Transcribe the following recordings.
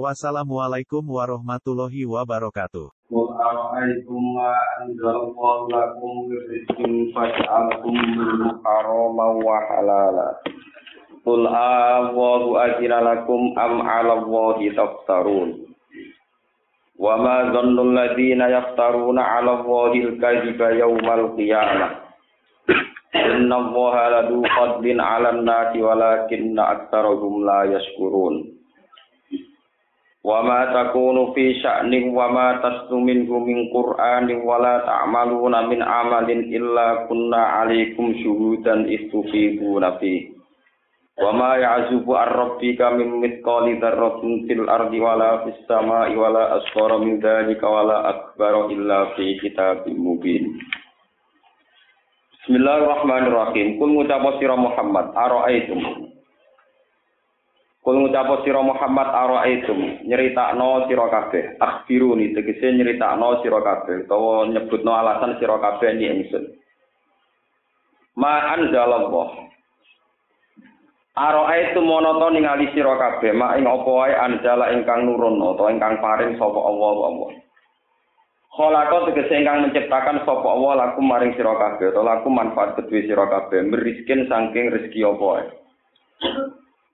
Wassalamualaikum warahmatullahi wabarakatuh. Qul awwalu ajra am 'ala Allahi taftarun. Wa ma dhannu yaftaruna 'ala Allahi al-kadhiba yawmal qiyamah. Inna Allaha ladu bin 'alan nasi walakinna aktsarahum la yashkurun wa ma takunu fi sya'nin wa ma tasnu minhu min qur'anin wa ta'maluna min amalin illa kunna 'alaikum syuhudan istufiduna fi. Wa ma ya'zubu ar-rabbika min mithqali dzarratin fil ardi wala fis sama'i wa la asghara min dzalika wa akbara illa fi kitabim mubin. Bismillahirrahmanirrahim. Kul ngucapo Muhammad, araaitum? Kul ngucap sira Muhammad ara'aitum nyeritakno sira kabeh. Akhbiruni tegese nyeritakno sira kabeh utawa nyebutno alasan sira kabeh ni ingsun. Ma anzalallah Ara'aitum monoto ningali sira kabeh ma ing apa wae anjala ingkang nurun utawa ingkang paring sapa Allah Allah. Khalaqa tegese ingkang menciptakan sapa Allah lakum maring sira kabeh utawa lakum manfaat kedue sira kabeh meriskin saking rezeki apa wae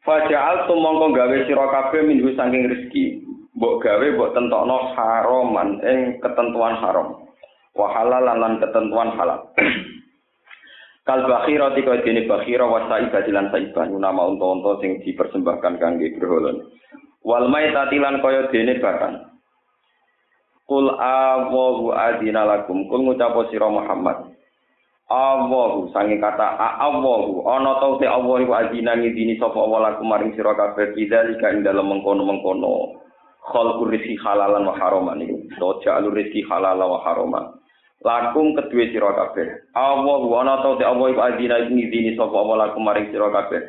Faja'al tumangka gawe sira kabeh minhu saking rezeki. Mbok gawe mbok tentokno haraman ing ketentuan haram. Wa halalan lan ketentuan halal. Kal bakhira tika dene bakhira wa sa'iba dilan sa'iba nama unta-unta sing dipersembahkan kangge berhala. Wal maitatilan kaya dene bakan. Kul awahu adina lakum kul ngucap sira Muhammad. Allahu sange kata Allahu ana tau te Allah iku adina ngidini sapa Allah laku maring sira kabeh bidzalika ing dalem mengkono-mengkono. Khalqur rizki halalan wa haraman iku. To jalur rizki halalan wa haraman. Lakum kedue sira kabeh. Allahu ana tau te Allah iku adina ngidini sapa Allah laku maring sira kabeh.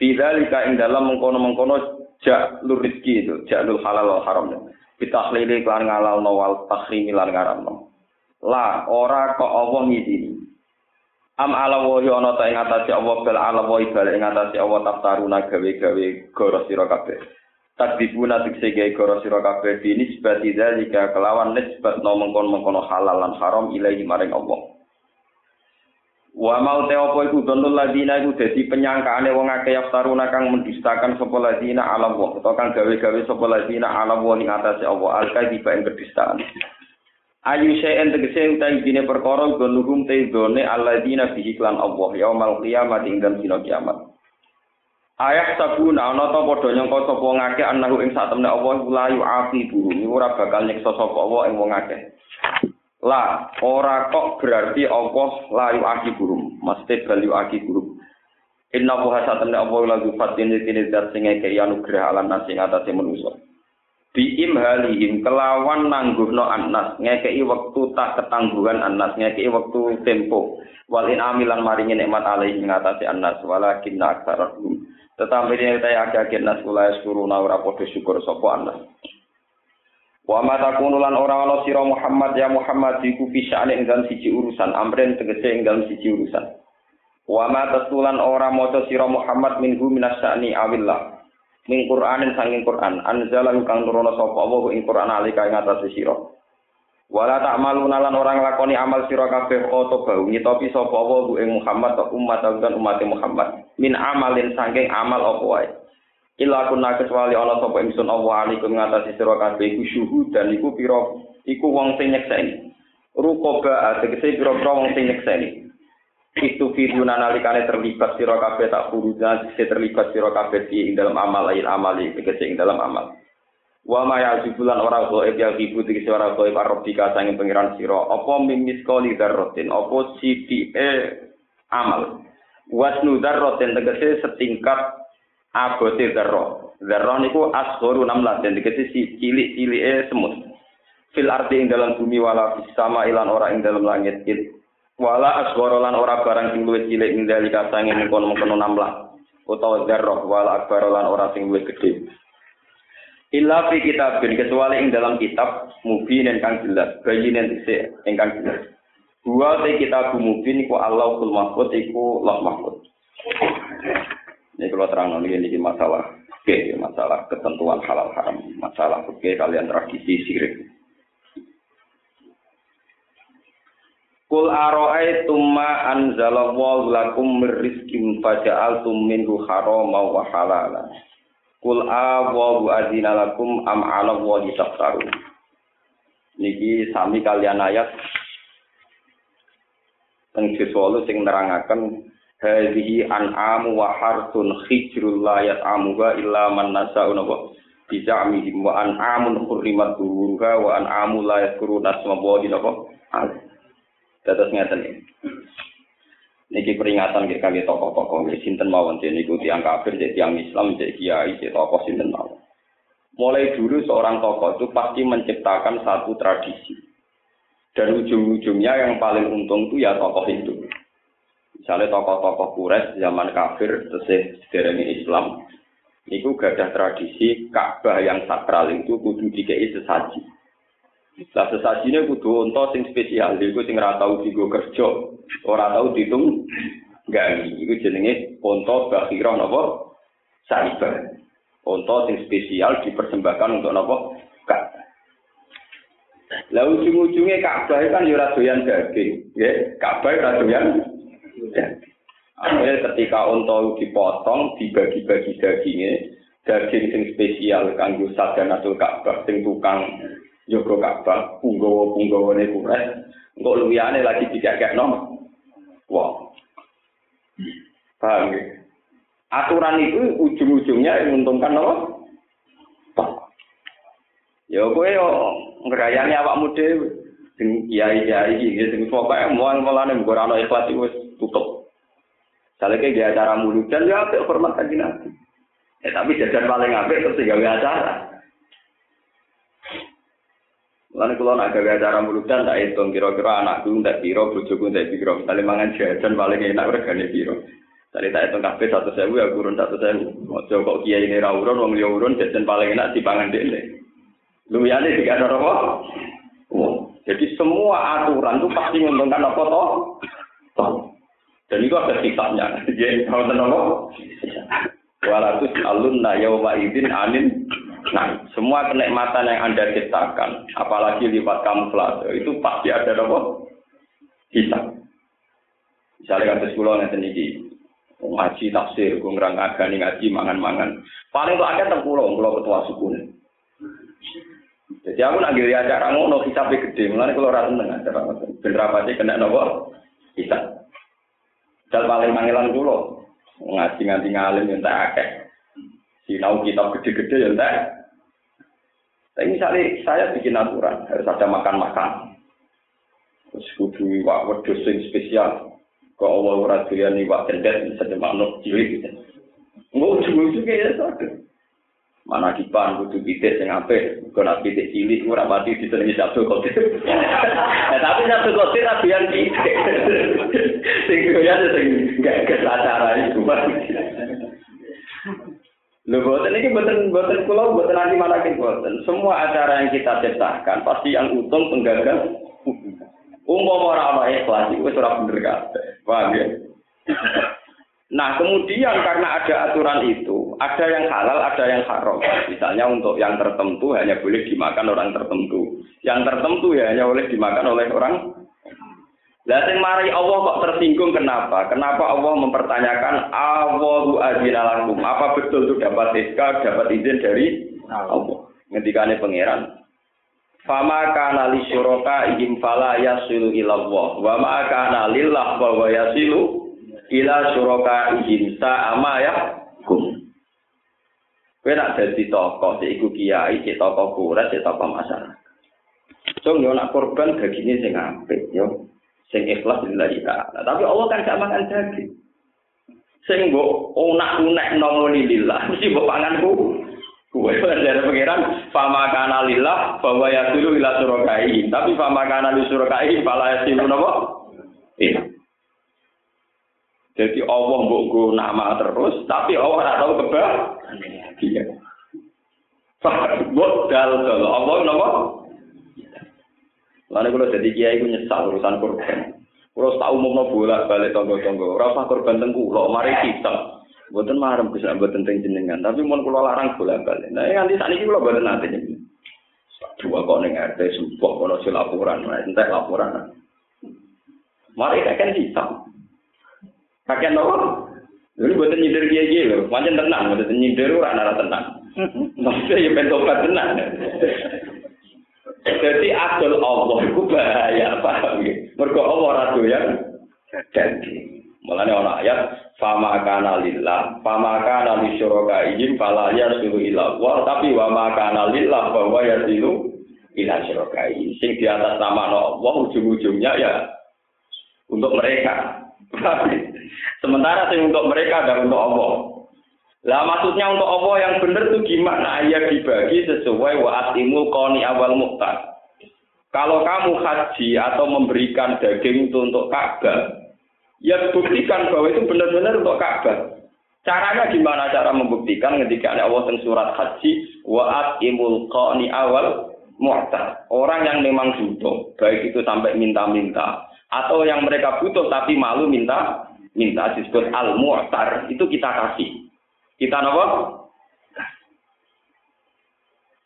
Bidzalika ing dalem mengkono-mengkono jalur rizki itu jalur halal wa haram. Bitahlili lan ngalalno wal tahrimi lan ngaramno. La ora kok Allah ngidini Am ala wahi ana ta ing atase Allah bal ala wahi bal ing atase Allah taftaruna gawe-gawe goro sira kabeh. Takdibuna tikse gawe goro sira kabeh dini zalika kelawan nisbat no mengkon-mengkono halal lan haram ilahi maring Allah. Wa mau te apa iku donul ladina iku dadi penyangkaane wong akeh yaftaruna kang mendustakan sapa ladina ala Allah utawa kang gawe-gawe sapa ladina ala Allah ing atase Allah al-kadhiba ing kedustaan. Ayu syai'en tegese utawi dine perkara gonuhum te done alladzina bihi klan Allah yaumal qiyamah ing dalem dina kiamat. Ayah sabuna ana ta padha nyangka sapa ngake anahu ing satemene Allah la yu'aqibu ora bakal nyiksa sapa Allah ing wong akeh. La ora kok berarti Allah la yu'aqibu. Mesti bal yu'aqibu. Inna wa satemene Allah la yufatin dene zat sing ngeke anugrah alam nasi atase manusa. Biim halihim kelawan nangguhno anas ngekei wektu tak ketangguhan anas ngekei wektu tempo. Walin amilan maringi nikmat alaihi ngatasi anas walakin aksarahum. Tetapi ini kita agak nas kula suruna ora padha syukur sapa anas. Wa mata kunulan ora ana Muhammad ya Muhammad iku pisane ing dalem siji urusan amren tegese ing dalem siji urusan. Wa mata tulan ora maca sira Muhammad minhu minasyani awillah min Qur'anin sanging Qur'an. Anzalan kang nurono sapa Allah ing Qur'an alika ing atase sira. Wala ta'maluna lan orang lakoni amal sira kabeh koto bau nyitopi sapa Allah ing Muhammad ta umat dan umat Muhammad. Min amalin sanging amal apa wae. Illa kunna kecuali ana sapa ingsun Allah alaikum ngatasi sira kabeh iku syuhud dan iku pira iku wong sing nyekseni. Rukoba tegese pira-pira wong sing nyekseni itu firuna nalikane terlibat sira kabeh tak furudan sing terlibat sira kabeh ing dalam amal lain amali tegese ing dalam amal. Wa ma yajibulan ora goib ya ibu tegese ora goib arabika sanging pengiran sira. Apa mimis kali darrotin apa sidike amal? Wasnu darrotin tegese setingkat abote darro darro niku asgharu namlah den tegese si cilik-cilike semut. Fil ardi ing dalam bumi wala sama ilan ora ing dalam langit it wala asghara lan ora barang sing luwih cilik ing dalika sange mengkono-mengkono namlah utawa zarrah wala akbar lan ora sing luwih gedhe illa fi kitabin kecuali ing dalam kitab mubin kang jelas bayinen dhisik ingkang jelas Dua te kitab mubin iku Allahul Mahfud iku Allah Mahfud. Ini kalau terang ini, ini masalah oke, masalah ketentuan halal haram, masalah oke kalian tradisi sirik. Kul aro'ai tumma anzalallahu lakum rizkim faja'altum minhu harama wa halala. Kul awawu azina lakum am ala. Niki sami kalian ayat teng siswalu sing nerangaken hadhihi an'amu wa harsun khijrul la yat'amuha illa man nasa'u napa bija'mihim wa an'amun hurrimat duruha wa an'amu la yadhkuruna asma wa napa Dados ngeten iki. Niki peringatan kita kangge tokoh-tokoh nggih sinten mawon niku tiyang kafir jadi tiang Islam jadi kiai jadi tokoh sinten mawon. Mulai dulu seorang tokoh itu pasti menciptakan satu tradisi. Dan ujung-ujungnya yang paling untung itu ya tokoh itu. Misalnya tokoh-tokoh Quraisy zaman kafir tesih sederhana Islam, niku gadah tradisi Ka'bah yang sakral itu kudu dikei sesaji. Lah sesajine kudu unta sing spesial, iku sing ora tau digo kerja, ora tau ditung gawe. Iku jenenge unta bakhirah napa? Saibah. Unta sing spesial dipersembahkan untuk napa? Kak. Lah ujung-ujungnya Ka'bah kan ya ora doyan daging, nggih. Ka'bah ora doyan. Akhirnya ketika unta dipotong, dibagi-bagi dagingnya, daging sing spesial kanggo sadanatul Ka'bah sing tukang Joko Ka'bah, punggawa punggawa ne kuret, engkau luyane lagi kayak nom. Wah, paham ya? Aturan itu ujung-ujungnya yang menguntungkan apa? Ya kowe yo ngrayani awakmu dhewe. Sing kiai-kiai iki sing pokoke muang mulane mbok ana ikhlas wis tutup. Saleke dia acara muludan ya apik hormat kanjeng Nabi. Ya tapi jajan paling apik terus gawe acara. Lalu kalau nak gawe acara muludan tak hitung kira-kira anakku tak piro, bojoku tak piro. Misalnya mangan jajan paling enak regane piro. Tadi tak hitung kafe satu sewu ya kurun satu sewu. Ojo kok kiai ini rawuron, wong liya urun jajan paling enak dipangan dene. Lumiyane tiga ada apa? Jadi semua aturan itu pasti menguntungkan apa toh? Dan itu ada sikapnya. Jadi kalau tenang Walatus alunna yauma idin anin Nah, semua kenikmatan yang Anda ciptakan, apalagi lewat kamuflase, itu pasti ada apa? Bisa. Misalnya kata sekolah nanti ini, ngaji tafsir, gue ngerang agani ngaji mangan-mangan. Paling tuh ada tengkulo, kalau ketua suku. Jadi aku nak giri acara ngono hisapnya gede, mulanya kalau rasa dengan acara bener apa sih kena nopo bisa. Dan paling manggilan kulo ngaji ngaji ngalim yang tak akeh. Sinau kitab gede-gede yang tak tapi misalnya saya bikin aturan, harus ada makan-makan. Terus kudu iwak wedhus sing spesial. Kok Allah ora doyan iwak cendet bisa manuk cilik gitu. Mau ujung-ujungnya ya satu. Mana kipan kudu pitik sing apik, kok nak pitik cilik ora mati disenengi satu kotir. Nah, tapi satu kotir tapi yang pitik. Sing doyan sing gak kesacara itu. Lho boten iki boten boten kula boten nanti malah boten. Semua acara yang kita ciptakan pasti yang untung penggagas. Umum ora ana ikhlas iku wis ora bener kabeh. Ya? Nah, kemudian karena ada aturan itu, ada yang halal, ada yang haram. Misalnya untuk yang tertentu hanya boleh dimakan orang tertentu. Yang tertentu ya hanya boleh dimakan oleh orang lah sing mari Allah kok tersinggung kenapa? Kenapa Allah mempertanyakan Allahu azina Apa betul itu dapat SK, dapat izin dari Allah? Ngendikane pangeran. Fama kana li syuraka ihim fala yasilu ila Allah. Wa ma kana lillah wa wa yasilu ila syuraka ihim sa'ama ya kum. Kowe nak dadi tokoh, sik iku kiai, sik tokoh kuras, sik tokoh masyarakat. So, yo nak korban dagingnya sing apik, yo sing ikhlas lillahi ta'ala. Tapi Allah kan gak makan daging. Sing mbok unak-unek nomoni lillah, mesti mbok pangan ku Kue dari pengiran fama kana lillah bahwa ya dulu ila surokai. Tapi fama kana li surokai pala ya silu nopo. Iya. Jadi Allah mbok nama terus, tapi Allah ora tahu kebal. Iya. Buat dal dal Allah nopo. Lalu kalau jadi kiai itu nyesal urusan korban. Kalau tahu mau bolak balik tonggo tonggo, rasa korban tengku, lo mari kita. Buatan marem bisa buatan tentang jenengan, tapi mau kalau larang bolak balik. Nah nanti saat ini kalau buatan nanti Dua kok neng RT sumpah kalau si laporan, nah entah laporan. Mari kakek hitam. Kakek nopo. Jadi buatan nyindir dia dia loh, macam tenang, buatan nyindir orang nara tenang. Maksudnya ya pentobat tenang. Jadi adol Allah itu bahaya, paham ya? Mergo Allah ratu yang jadi. Mulane ana ayat fama kana lillah, fama kana li syuraka ijin fala yasilu ila wa tapi wa ma kana lillah bahwa yasilu ila syuraka Sing di atas nama Allah ujung-ujungnya ya untuk mereka. Sementara sing untuk mereka dan untuk Allah. Lah maksudnya untuk Allah yang benar itu gimana? Ya dibagi sesuai wa atimul qani awal muhtar. Kalau kamu haji atau memberikan daging itu untuk Ka'bah, Ya buktikan bahwa itu benar-benar untuk Ka'bah. Caranya gimana cara membuktikan ketika ada Allah surat haji wa imul qani awal mu'tar. Orang yang memang butuh, baik itu sampai minta-minta atau yang mereka butuh tapi malu minta minta disebut al mu'tar itu kita kasih. Kita apa?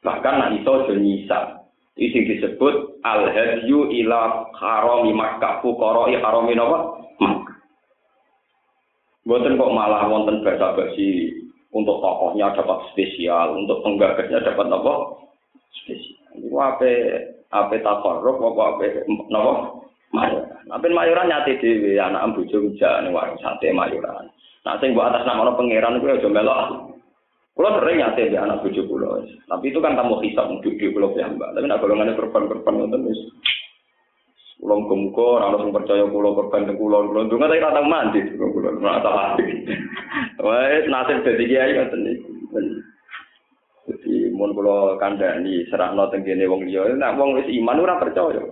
Bahkan nak iso nyisa. Itu disebut al hadyu ila harami Makkah fuqara harami napa? Buatan kok malah wonten bahasa basi untuk tokohnya dapat spesial, untuk penggagasnya dapat apa? Spesial. Itu apa apa takarruf apa apa napa? Mayoran. Tapi mayoran nyate dhewe anak bojo nih warung sate mayoran. Nah sing mbok atas nama pangeran kuwi aja melok. Kulo sering nyate di anak bojo kulo. Tapi itu kan tamu hisab duduk di kulo mbak. Tapi nak golongane korban-korban ngoten wis Kulo muga ora ono percaya kulo korban teng kulo. Kulo ndonga tapi ora tau mandi kulo. Ora tau mandi. Wes nasib dadi kiai ngoten niku. Jadi mun kula kandhani serahno teng kene wong liya, nek wong wis iman ora percaya.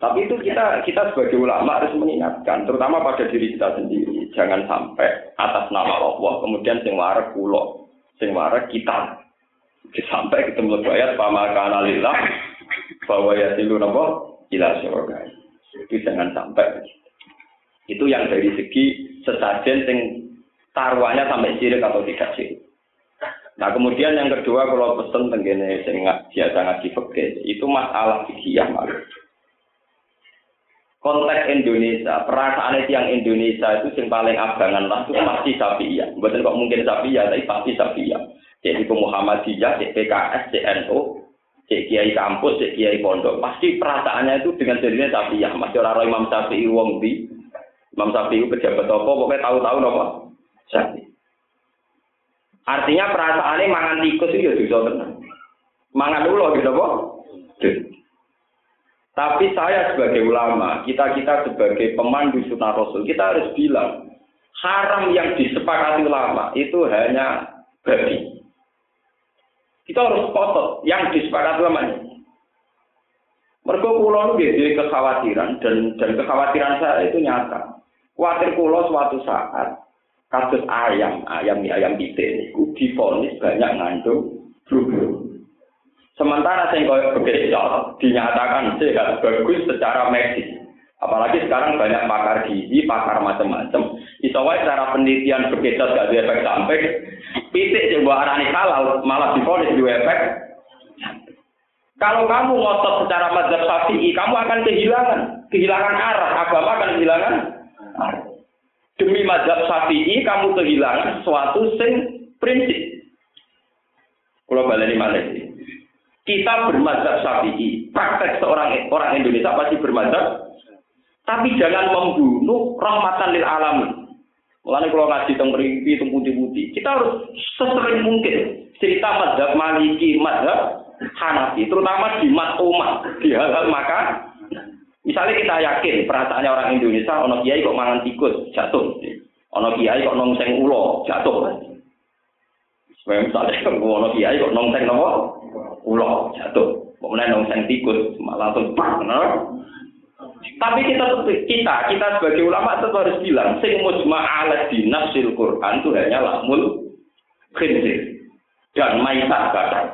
Tapi itu kita kita sebagai ulama harus mengingatkan, terutama pada diri kita sendiri, jangan sampai atas nama Allah kemudian sing warak kulo, sing warak kita. Sampai ketemu ayat pamakan alillah bahwa ya silu nopo ila surga. Itu jangan sampai. Itu yang dari segi sesajen sing taruhannya sampai sirik atau tidak sirik. Nah kemudian yang kedua kalau pesen tenggene sing biasa ngaji fikih itu masalah fikih malah. Konteks Indonesia, perasaan yang Indonesia itu yang paling abangan lah itu pasti Safiyah. Bukan kok mungkin Safiyah, tapi pasti Safiyah. Jadi Muhammadiyah, PKS, CNO, cek kiai kampus, cek kiai pondok, pasti perasaannya itu dengan jadinya ya masih orang Imam Syafi'i wong di Imam Syafi'i pejabat apa pokoknya tahu-tahu nopo Syafi'i. Artinya perasaannya mangan tikus itu ya bisa tenang. Mangan dulu gitu apa? Tapi saya sebagai ulama, kita kita sebagai pemandu sunnah Rasul, kita harus bilang haram yang disepakati ulama itu hanya babi. Kita harus kotor yang disepakati lamanya. Mereka pulau itu jadi kekhawatiran dan dan kekhawatiran saya itu nyata. Khawatir pulau suatu saat kasus ayam, ayam ayam kita ini difonis banyak ngandung flu Sementara saya kau begitu dinyatakan sehat bagus secara medis. Apalagi sekarang banyak pakar gizi, pakar macam-macam. Isowai cara penelitian berkecat gak efek sampai pitik yang buat arani halal malah difonis di efek. Kalau kamu ngotot secara mazhab syafi'i, kamu akan kehilangan, kehilangan arah, agama akan kehilangan. Demi mazhab syafi'i, kamu kehilangan suatu sing prinsip. Kalau balik ini Kita bermazhab syafi'i, praktek seorang orang Indonesia pasti bermazhab tapi jangan membunuh rahmatan lil alamin. Mulane kalau ngaji tentang mriki teng putih-putih, kita harus sesering mungkin cerita mazhab Maliki, mazhab Hanafi, terutama di matoma, di hal-hal maka misalnya kita yakin perasaannya orang Indonesia ono kiai kok mangan tikus jatuh. Ono kiai kok nongseng ulo jatuh. Kayak misalnya ngono kiai kok nongseng nopo? Ulo jatuh. Kemudian nongseng tikus malah langsung pak. Tapi kita kita kita sebagai ulama tetap harus bilang sing mujma ala dinasil Quran itu hanya lamul khinzir dan maitat bakar.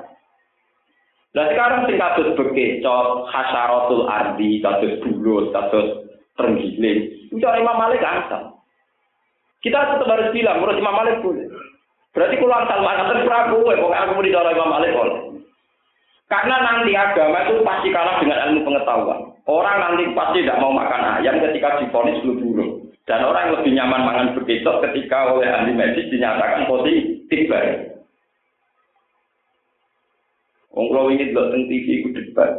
Nah sekarang sing kados bekecot, hasarotul ardi, kados bulut, kados terenggiling. Itu Imam Malik asal. Kita tetap harus bilang, menurut Imam Malik boleh. Berarti kalau asal mana terserah gue, pokoknya aku mau didorong Imam Malik. Karena nanti agama itu pasti kalah dengan ilmu pengetahuan. Orang nanti pasti tidak mau makan ayam ketika difonis flu burung. Dan orang lebih nyaman makan begitu ketika oleh ahli medis dinyatakan positif baik. Wong kalau ini delok teng TV iku debat.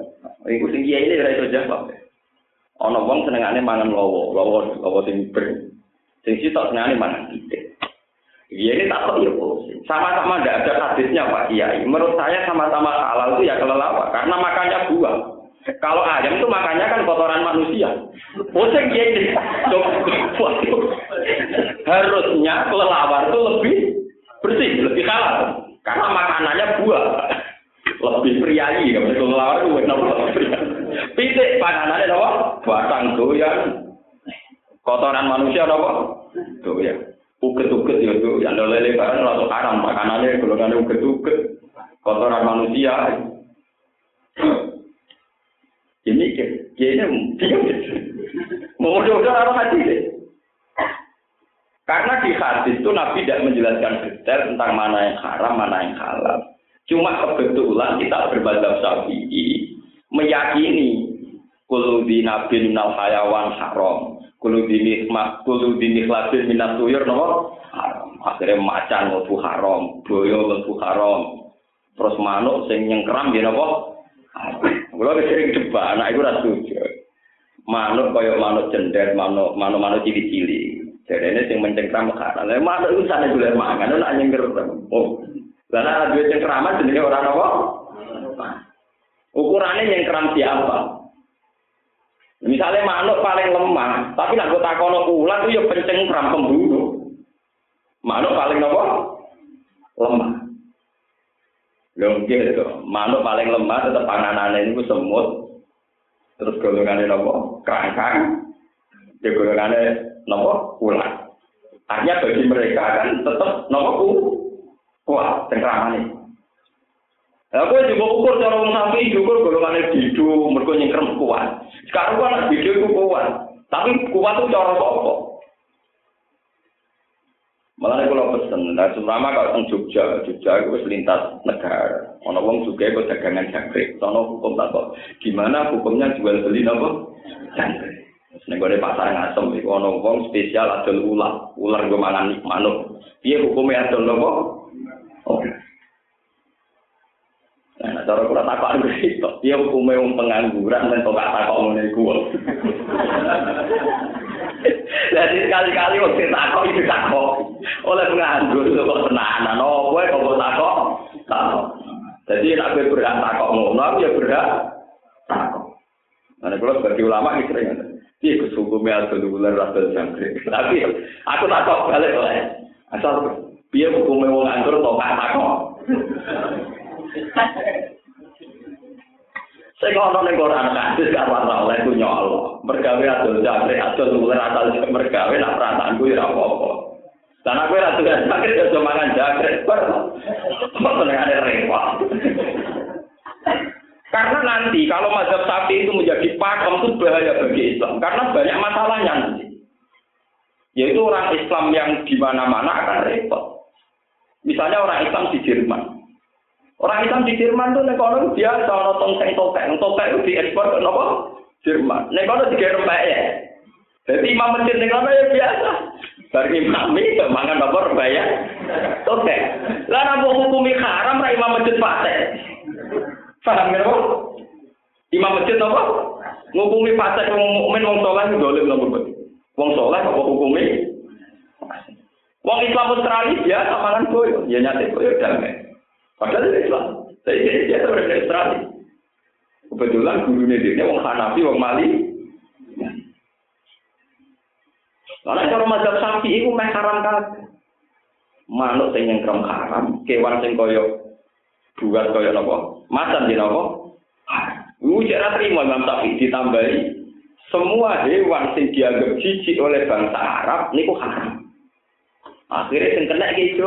Iku sing ini ora iso jawab. Ana wong senengane mangan lowo, lowo lowo sing ber. Sing sitok senengane mangan titik. Iya ini tak tahu ya Sama-sama tidak ada hadisnya Pak Kiai. Menurut saya sama-sama halal itu ya kelelawar karena makannya buah. Kalau ayam itu makannya kan kotoran manusia. Pusing ya ini. Harusnya kelelawar itu lebih bersih, lebih halal. Karena makanannya buah. Lebih priayi, kalau kelelawar itu priayi. Pitik panganannya apa? Batang doyan. Kotoran manusia apa? Doyan. Uget-uget ya itu yang lele barang lalu haram. Makanannya golongannya uget-uget. Kotoran manusia. Ini kayaknya dia mau udah apa hati deh karena di hadis itu Nabi tidak menjelaskan detail tentang mana yang haram mana yang halal. Cuma kebetulan kita berbahasa syafi'i meyakini kulu di nabi minal hayawan haram Kulo dini mak kulo dini klasin minat tuyur nopo haram. Akhirnya macan lebu haram, boyo lebu haram. Terus manuk sing nyengkeram ya nopo. Kulo sering debat, anak itu rasu. Manuk kaya manuk cendet, manuk manuk manuk cili-cili. Jadi ini sing mencengkram haram. Lah manuk itu sana gula mangan, nak nyengker. Oh, karena dua cengkraman jenenge orang nopo. Ukurannya nyengkeram siapa? Misalnya manuk paling lemah, tapi nak gue takono ular itu ya penceng ram pembunuh. Manuk paling apa? Lemah. Lho gitu. Manuk paling lemah tetap panganannya itu semut. Terus golongannya nopo? Kerangkang. Ya golongannya nopo? Ular. Artinya bagi mereka kan tetap nopo kuat cengkramannya. Aku juga ukur cara wong sapi ukur golongannya bidu, mergo nyengkrem kuat. Sekarang kan bidu itu kuat, tapi kuat itu cara apa? Malah kalau pesen, nah selama kalau teng Jogja, Jogja itu lintas negara. Ono wong juga itu dagangan jangkrik, sono hukum tak Gimana hukumnya jual beli nopo? Jangkrik. Nek gue pasar ngasem, itu ono wong spesial adol ular, ular gue mangan manuk. Iya hukumnya adol nopo? Oh. Nah, cara kula takok itu, dia hukumnya wong pengangguran dan kok gak takok ngene iku. Jadi sekali-kali waktu takok itu takok oleh penganggur kok tenanan, oh kowe kok takok? Takok. Jadi nek kowe berhak takok ngono, ya berhak takok. Nah, kalau sebagai ulama ini sering Iya, Gus hukumnya atau bulan jangkrik. Tapi aku takok balik oleh asal dia hukumnya wong anggur kok gak. Saya ngono ning Quran hadis gak ora oleh ku Allah. Mergawe adol jangkrik adol luler asal mergawe nak perasaanku ya apa-apa. Dan aku ora tugas jangkrik ya cuma mangan jangkrik. Kok ada repot. Karena nanti kalau mazhab sapi itu menjadi pakem itu bahaya bagi Islam. Karena banyak masalahnya nanti. Yaitu orang Islam yang di mana-mana akan repot. Misalnya orang Islam di Jerman. Orang Islam di Jerman tuh nek ono biasa ono tongseng topeng, topeng itu diekspor ke nopo? Jerman. Nek ono tiga rempah ya. Jadi imam masjid nek ono ya biasa. Bagi imam itu mangan apa rempah ya? Topeng. Lah napa hukumi haram ra imam masjid pate? Paham ya? Imam masjid apa? Ngukumi pate wong mukmin wong saleh dolim nopo? Wong saleh apa hukumi? Wong Islam Australia biasa mangan boyo, ya nyate boyo damai. Padahal itu Islam. Tapi dia itu orang Australia. Kebetulan gurunya dia orang Hanafi, orang Mali. Karena kalau mazhab Syafi'i itu meh haram kan. manuk sing nyengkrem haram, kewan sing kaya buat kaya napa? Macan di napa? Iku cara terima Imam Syafi'i ditambahi semua hewan sing dianggap jijik oleh bangsa Arab niku haram. Akhirnya sing kena ki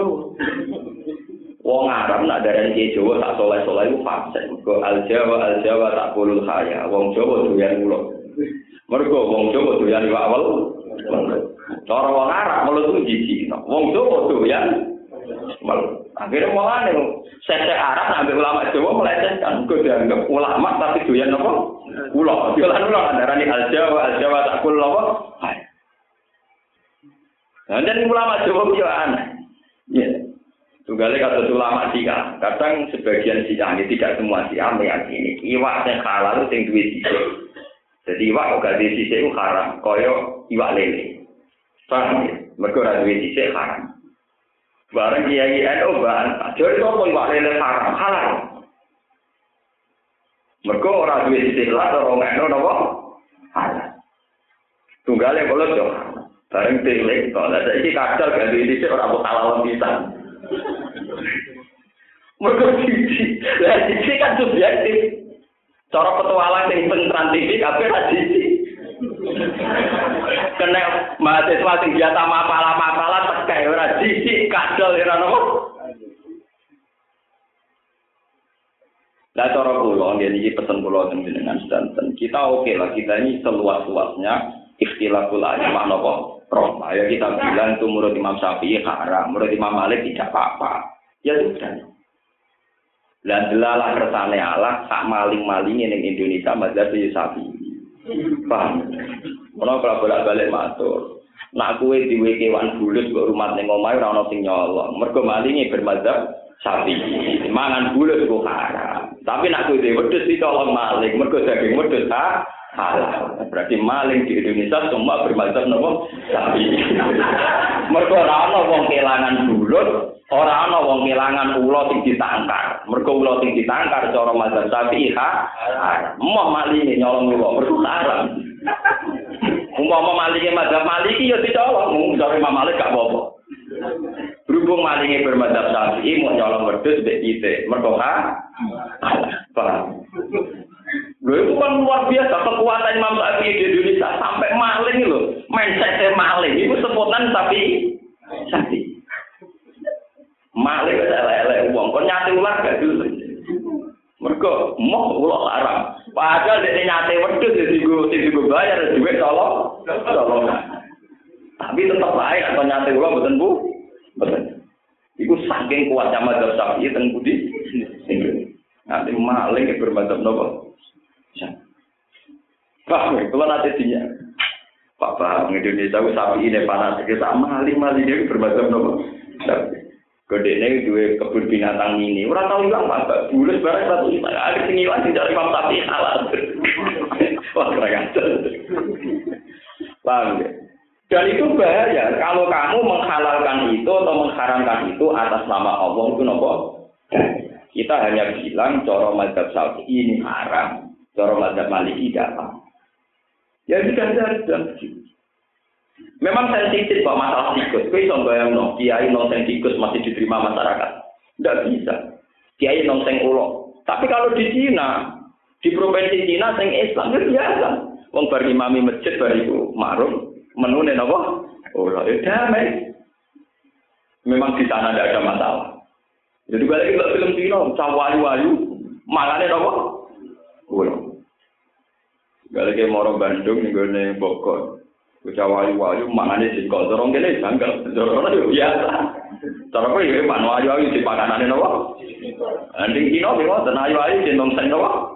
Wong Arab nak darani ki Jawa tak soleh-soleh iku fasik. Mergo al Jawa al Jawa tak kulul khaya. Wong Jawa doyan ulo. Mergo wong Jawa doyan iwak wel. Cara wong Arab mulut itu jijik. Wong Jawa doyan Akhirnya mulai nih, saya Arab ambil ulama Jawa melecehkan, gue dianggap ulama tapi doyan apa? Ulo, jualan ulo, darah ini al Jawa, al Jawa tak kul apa? Dan jadi ulama Jawa itu aneh. Ya, tunggalnya kata ulama Syiah, kadang sebagian Syiah ini tidak semua Syiah meyakini iwak yang halal itu yang duit sisi. Jadi iwak kok gak sisi itu haram, koyo iwak lele. Paham ya? Mereka duit sisi haram. Bareng kiai NU bantah. Jadi apa iwak lele haram? Halal. Mereka orang duit istilah atau orang NU nopo? Halal. Tunggalnya kalau jauh. Bareng tilik. Kalau ada ini kadal ganti ini orang buat halal bisa. Mereka cici. Lah cici kan subjektif. Cara petualang yang pentran TV, apa cici. Kena mahasiswa sing biasa mapalah-mapalah tekai ora jijik kadal ora nopo. Lah cara kula nggih iki pesen kula dengan sedanten. Kita oke lah kita ini seluas-luasnya ikhtilaful ulama napa? Roh. Ya kita bilang itu menurut Imam Syafi'i haram, menurut Imam Malik tidak apa-apa. Ya sudah. Dan delalah kersane Allah sak maling-maling ning Indonesia mazhab Syafi'i. Paham? Ono kalau bolak-balik matur. Nak kue diwe kewan bulut kok rumah ning omahe ora ono sing nyolong. Mergo malinge bermadzhab sapi. Mangan bulut kok haram. Tapi nak kue dhewe wedhus ditolong maling. Mergo daging wedhus ha halal. Berarti maling di Indonesia semua bermadzhab nopo sapi. Mergo ora ono wong kelangan bulut, ora ono wong kelangan ulo sing ditangkar. Mergo ulo sing ditangkar cara mazhab sapi ha. Moh malinge nyolong ulo, mergo haram. Umpama malike madzhab maliki ya dicolong, mung sore Malik gak apa-apa. Berhubung malingnya bermadzhab Syafi'i mau nyolong wedhus mbek kita, mergo ha. Paham. Lho itu kan luar biasa kekuatan Imam Syafi'i di Indonesia sampai maling lho, mindsetnya maling itu sebutan tapi Syafi'i. Maling elek-elek wong, kok nyati ular gak dulu. Mergo moh ulo haram. Padahal dene nyate wedhus ya digo digo bayar duit tolong. Tolong. Tapi tetap baik atau nyate ulo mboten Bu. Mboten. Iku saking kuatnya madzhab Syafi'i teng budi. Nanti maling bermadzhab nopo? Pak, kalau nanti dinya. Pak Bang Indonesia itu sapi ini panas kita maling maling dia bermadzhab nopo? Gedene duwe kebun binatang ini. Ora tau ilang Pak. Bules barang satu lima. Ada sing ilang sing cari Imam Sapi halal. Wah, keren aja. Paham ya? Dan itu bahaya kalau kamu menghalalkan itu atau mengharamkan itu atas nama Allah itu nopo. Kita hanya bilang coro mazhab Saudi ini haram, coro mazhab Maliki apa. Ya sudah dan begitu. Memang sensitif kok masalah tikus. Kau bisa bayang no, kiai nongseng tikus masih diterima masyarakat. Tidak bisa. Kiai nongseng ulo. Tapi kalau di Cina, di provinsi Cina sing Islam itu biasa. Wong bar imami masjid bar itu marum, menune napa? Ulo ya damai. Memang di sana tidak ada masalah. Jadi balik ke film Cina, cawayu-wayu, makanya napa? Ulo. Balik ke Moro Bandung, nih Bogor. Bocah wayu-wayu mangane jengkol dorong kene janggal. Dorong itu biasa. Cara kok ya man wayu-wayu di pakanane napa? Anding kino piye wonten ayu-ayu jendong sen napa?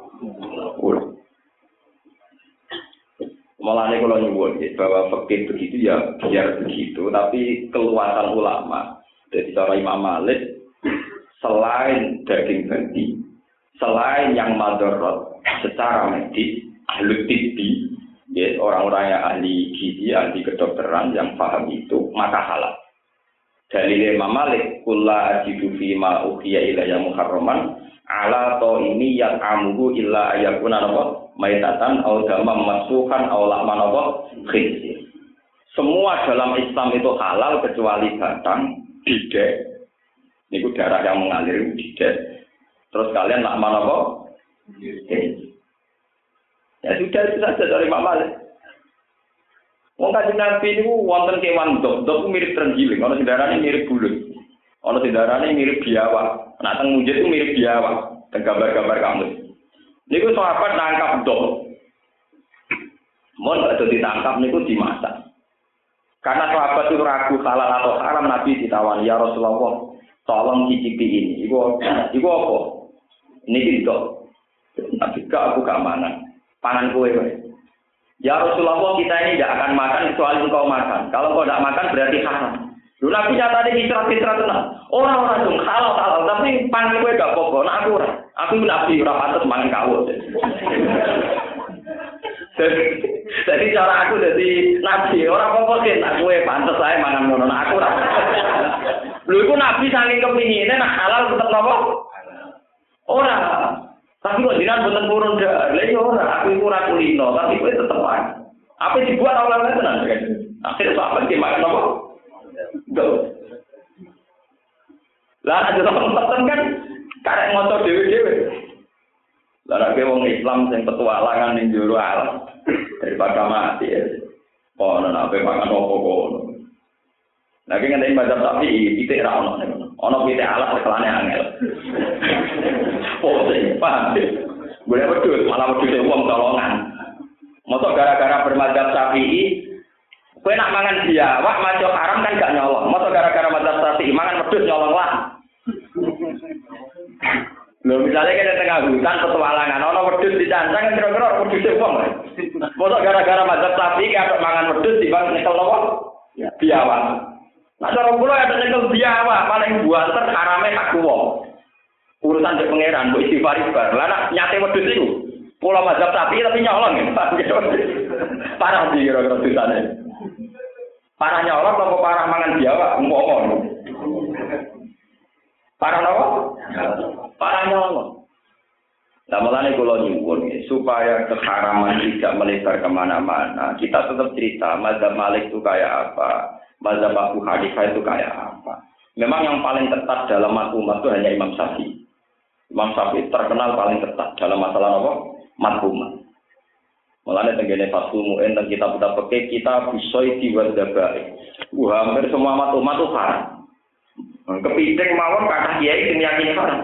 Malah ini kalau nyebut bahwa fakir begitu ya biar begitu, tapi keluasan ulama dari cara Imam Malik selain daging babi, selain yang madorot secara medis, ahli tibi, ya, orang-orang yang ahli gizi, ahli kedokteran yang paham itu, maka halal. Dalil Imam Malik, kulla ajidu fi ma uhiya ilayya muharraman ala to ini yang amuhu illa ayakuna napa maitatan au damam masukan au lahman khinzir. Semua dalam Islam itu halal kecuali batang, didek. Niku darah yang mengalir didek. Terus kalian nak mana kok? Ya sudah itu saja dari Pak Malik. Wong kaji Nabi ini wonten kewan dok, dok mirip terenggiling, kalau ini mirip bulut, kalau ini mirip biawak, nah teng mujid itu mirip biawak, dan gambar-gambar kamu. Niku sahabat nangkap dok, mau ada ditangkap niku dimasak. Karena sahabat itu ragu halal atau haram Nabi ditawani ya Rasulullah, tolong cicipi ini. Iku, iku apa? Ini dok. Nabi gak aku gak mana. Pangan kue kue. Ya Rasulullah kita ini tidak akan makan kecuali engkau makan. Kalau kau tidak makan berarti haram. Lu Nabi nyata di hijrah hijrah tenang. Orang-orang dong halal halal tapi pangan kue gak pokok. Nah aku aku nabi ora patut mangan kawut. Jadi cara aku jadi nabi, orang apa sih nak gue pantas saya mangan ngono, nah aku. Lu itu nabi saking kepinginnya nak halal tetap apa? Orang. Tapi kok jinan buatan purun dah, lagi orang. Aku itu ora kulino, tapi gue tetap makan. Apa dibuat orang lain tenang kan? Akhirnya apa dia makan apa? Gak. Lah ada orang kan karek motor dewe-dewe. Lah nek wong Islam sing petualangan ning jero alam daripada mati ya. Oh, nana apa makan opo kono. Ki ngene mazhab tapi pitik ra ono. Ono pitik alat sekelane angel. Oh, paham. Boleh betul, malah betul wong tolongan. Mosok gara-gara bermadzhab Syafi'i Kue nak mangan wah maco haram kan gak nyolong. Mosok gara-gara madzhab Syafi'i mangan wedhus nyolong lah. Lho misalnya kita tengah hutan petualangan, ono wedhus dicancang kira-kira wedhus wong. Mosok gara-gara mazhab sapi kayak mangan wedhus bang nyekel nopo? Biawak. Nah cara kula ada nyekel biawak paling buanter harame hak wong. Urusan di pangeran, mbok istighfar bar. Lah nyate wedhus iku. Kula mazhab sapi tapi nyolong. Parah di kira-kira dosane. Parah nyolong apa parah mangan biawak? Umpama. Parah nopo? Parah nyolong. Nah mulanya kalau nyuwun supaya keharaman tidak melebar ke mana-mana, kita tetap cerita Mazhab Malik itu kayak apa, Mazhab Abu Hanifah itu kayak apa. Memang yang paling ketat dalam umat itu hanya Imam Syafi'i. Imam Syafi'i terkenal paling ketat dalam masalah apa? Mathumat. Mulanya tenggene Fathul Mu'in dan kita kita pakai kita bisoi diwadabai. Wah, hampir semua matumat itu haram. Kepiting mawon kata kiai sing yakin haram.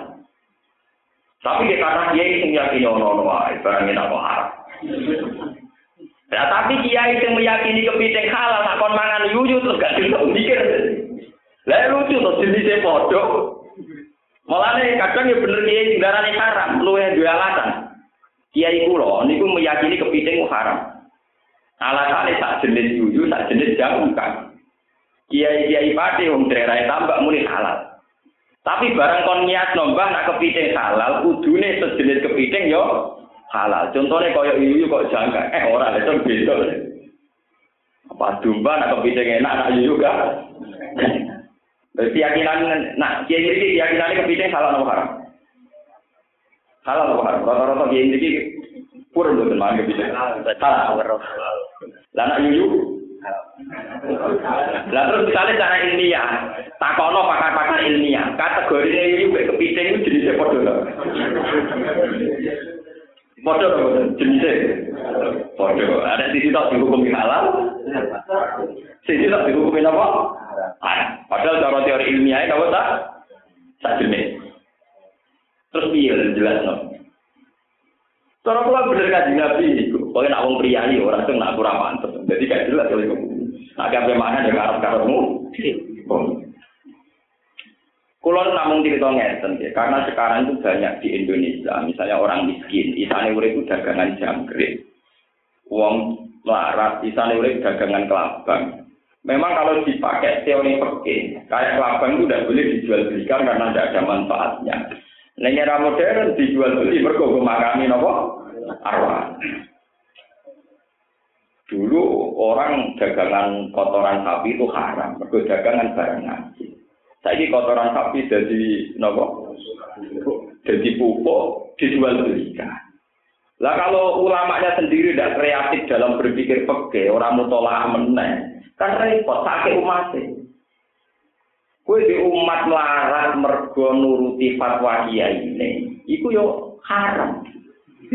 Tapi dia kata kiai sing yakin ono ono wae barang enak kok haram. Ya tapi kiai sing meyakini kepiting halal nak kon mangan yuyu terus gak bisa mikir. Lah lucu jenisnya padha. Mulane kadang ya bener kiai sing darane haram, luwe duwe alasan. Kiai kula niku meyakini kepiting haram. Alasannya sak jenis yuyu, sak jenis jamu kan. kiai-kiai pati wong daerah tambak muni halal. Tapi barang kon niat nombah nak kepiting halal, kudune sejenis kepiting yo halal. Contohnya koyo yuyu kok jangka, eh ora itu beda. Apa domba nak kepiting enak, nak yuyu gak? Keyakinan, nak kiai ini keyakinan kepiting halal atau haram? Halal atau haram? Rata-rata kiai ini purun betul mana kepiting. Halal. Lah nak yuyu Lah terus misalnya cara ilmiah, takono pakar-pakar ilmiah, kategori ini juga kepiting itu jenisnya podo. Podo jenisnya. Podo. Ada sisi tak dihukum halal, sisi tak dihukum apa? Ah, padahal cara teori ilmiah itu apa tak? Tak jenis. Terus iya jelas no. Cara pula bener kaji nabi, pokoknya nak wong orang tuh nak kurang pantas. Jadi gak jelas oleh kamu. Nah, apa mana ya? Kulon namun cerita ngeten karena sekarang itu banyak di Indonesia, misalnya orang miskin, isane urip itu dagangan jangkrik. Uang larat, isane urip dagangan kelabang. Memang kalau dipakai teori perke, kayak kelabang itu tidak boleh dijual belikan karena tidak ada manfaatnya. Era modern dijual beli berkogo makami nopo arwah. Dulu orang dagangan kotoran sapi itu haram, mergo dagangan barang ngaji. Saiki kotoran sapi jadi nopo? Jadi pupuk dijual belikan. Lah kalau ulamanya sendiri tidak kreatif dalam berpikir peke, orang mutolak meneng, kan repot sakit umat Kue di umat melarat mergo nuruti fatwa kiai ini, iku yo haram.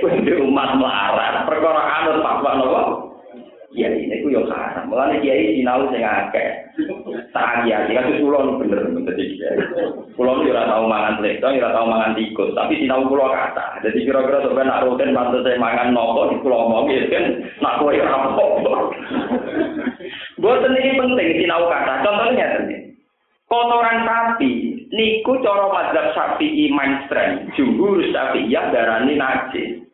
Kue di umat melarat perkara anut fatwa nopo? Ya ini ku yo haram. Mulane kiai sinau sing akeh. Tak kiai kan kula bener bener kiai. Kula ora tau mangan pleto, ora tau mangan tikus, tapi sinau kula kata. Jadi kira-kira sampeyan nak rutin mantu saya mangan nopo di kula omong ya kan nak kowe ora apa-apa. Ini penting sinau kata. Contohnya tadi. Kotoran sapi niku cara mazhab sapi mainstream, jumhur Syafi'iyah darani najis.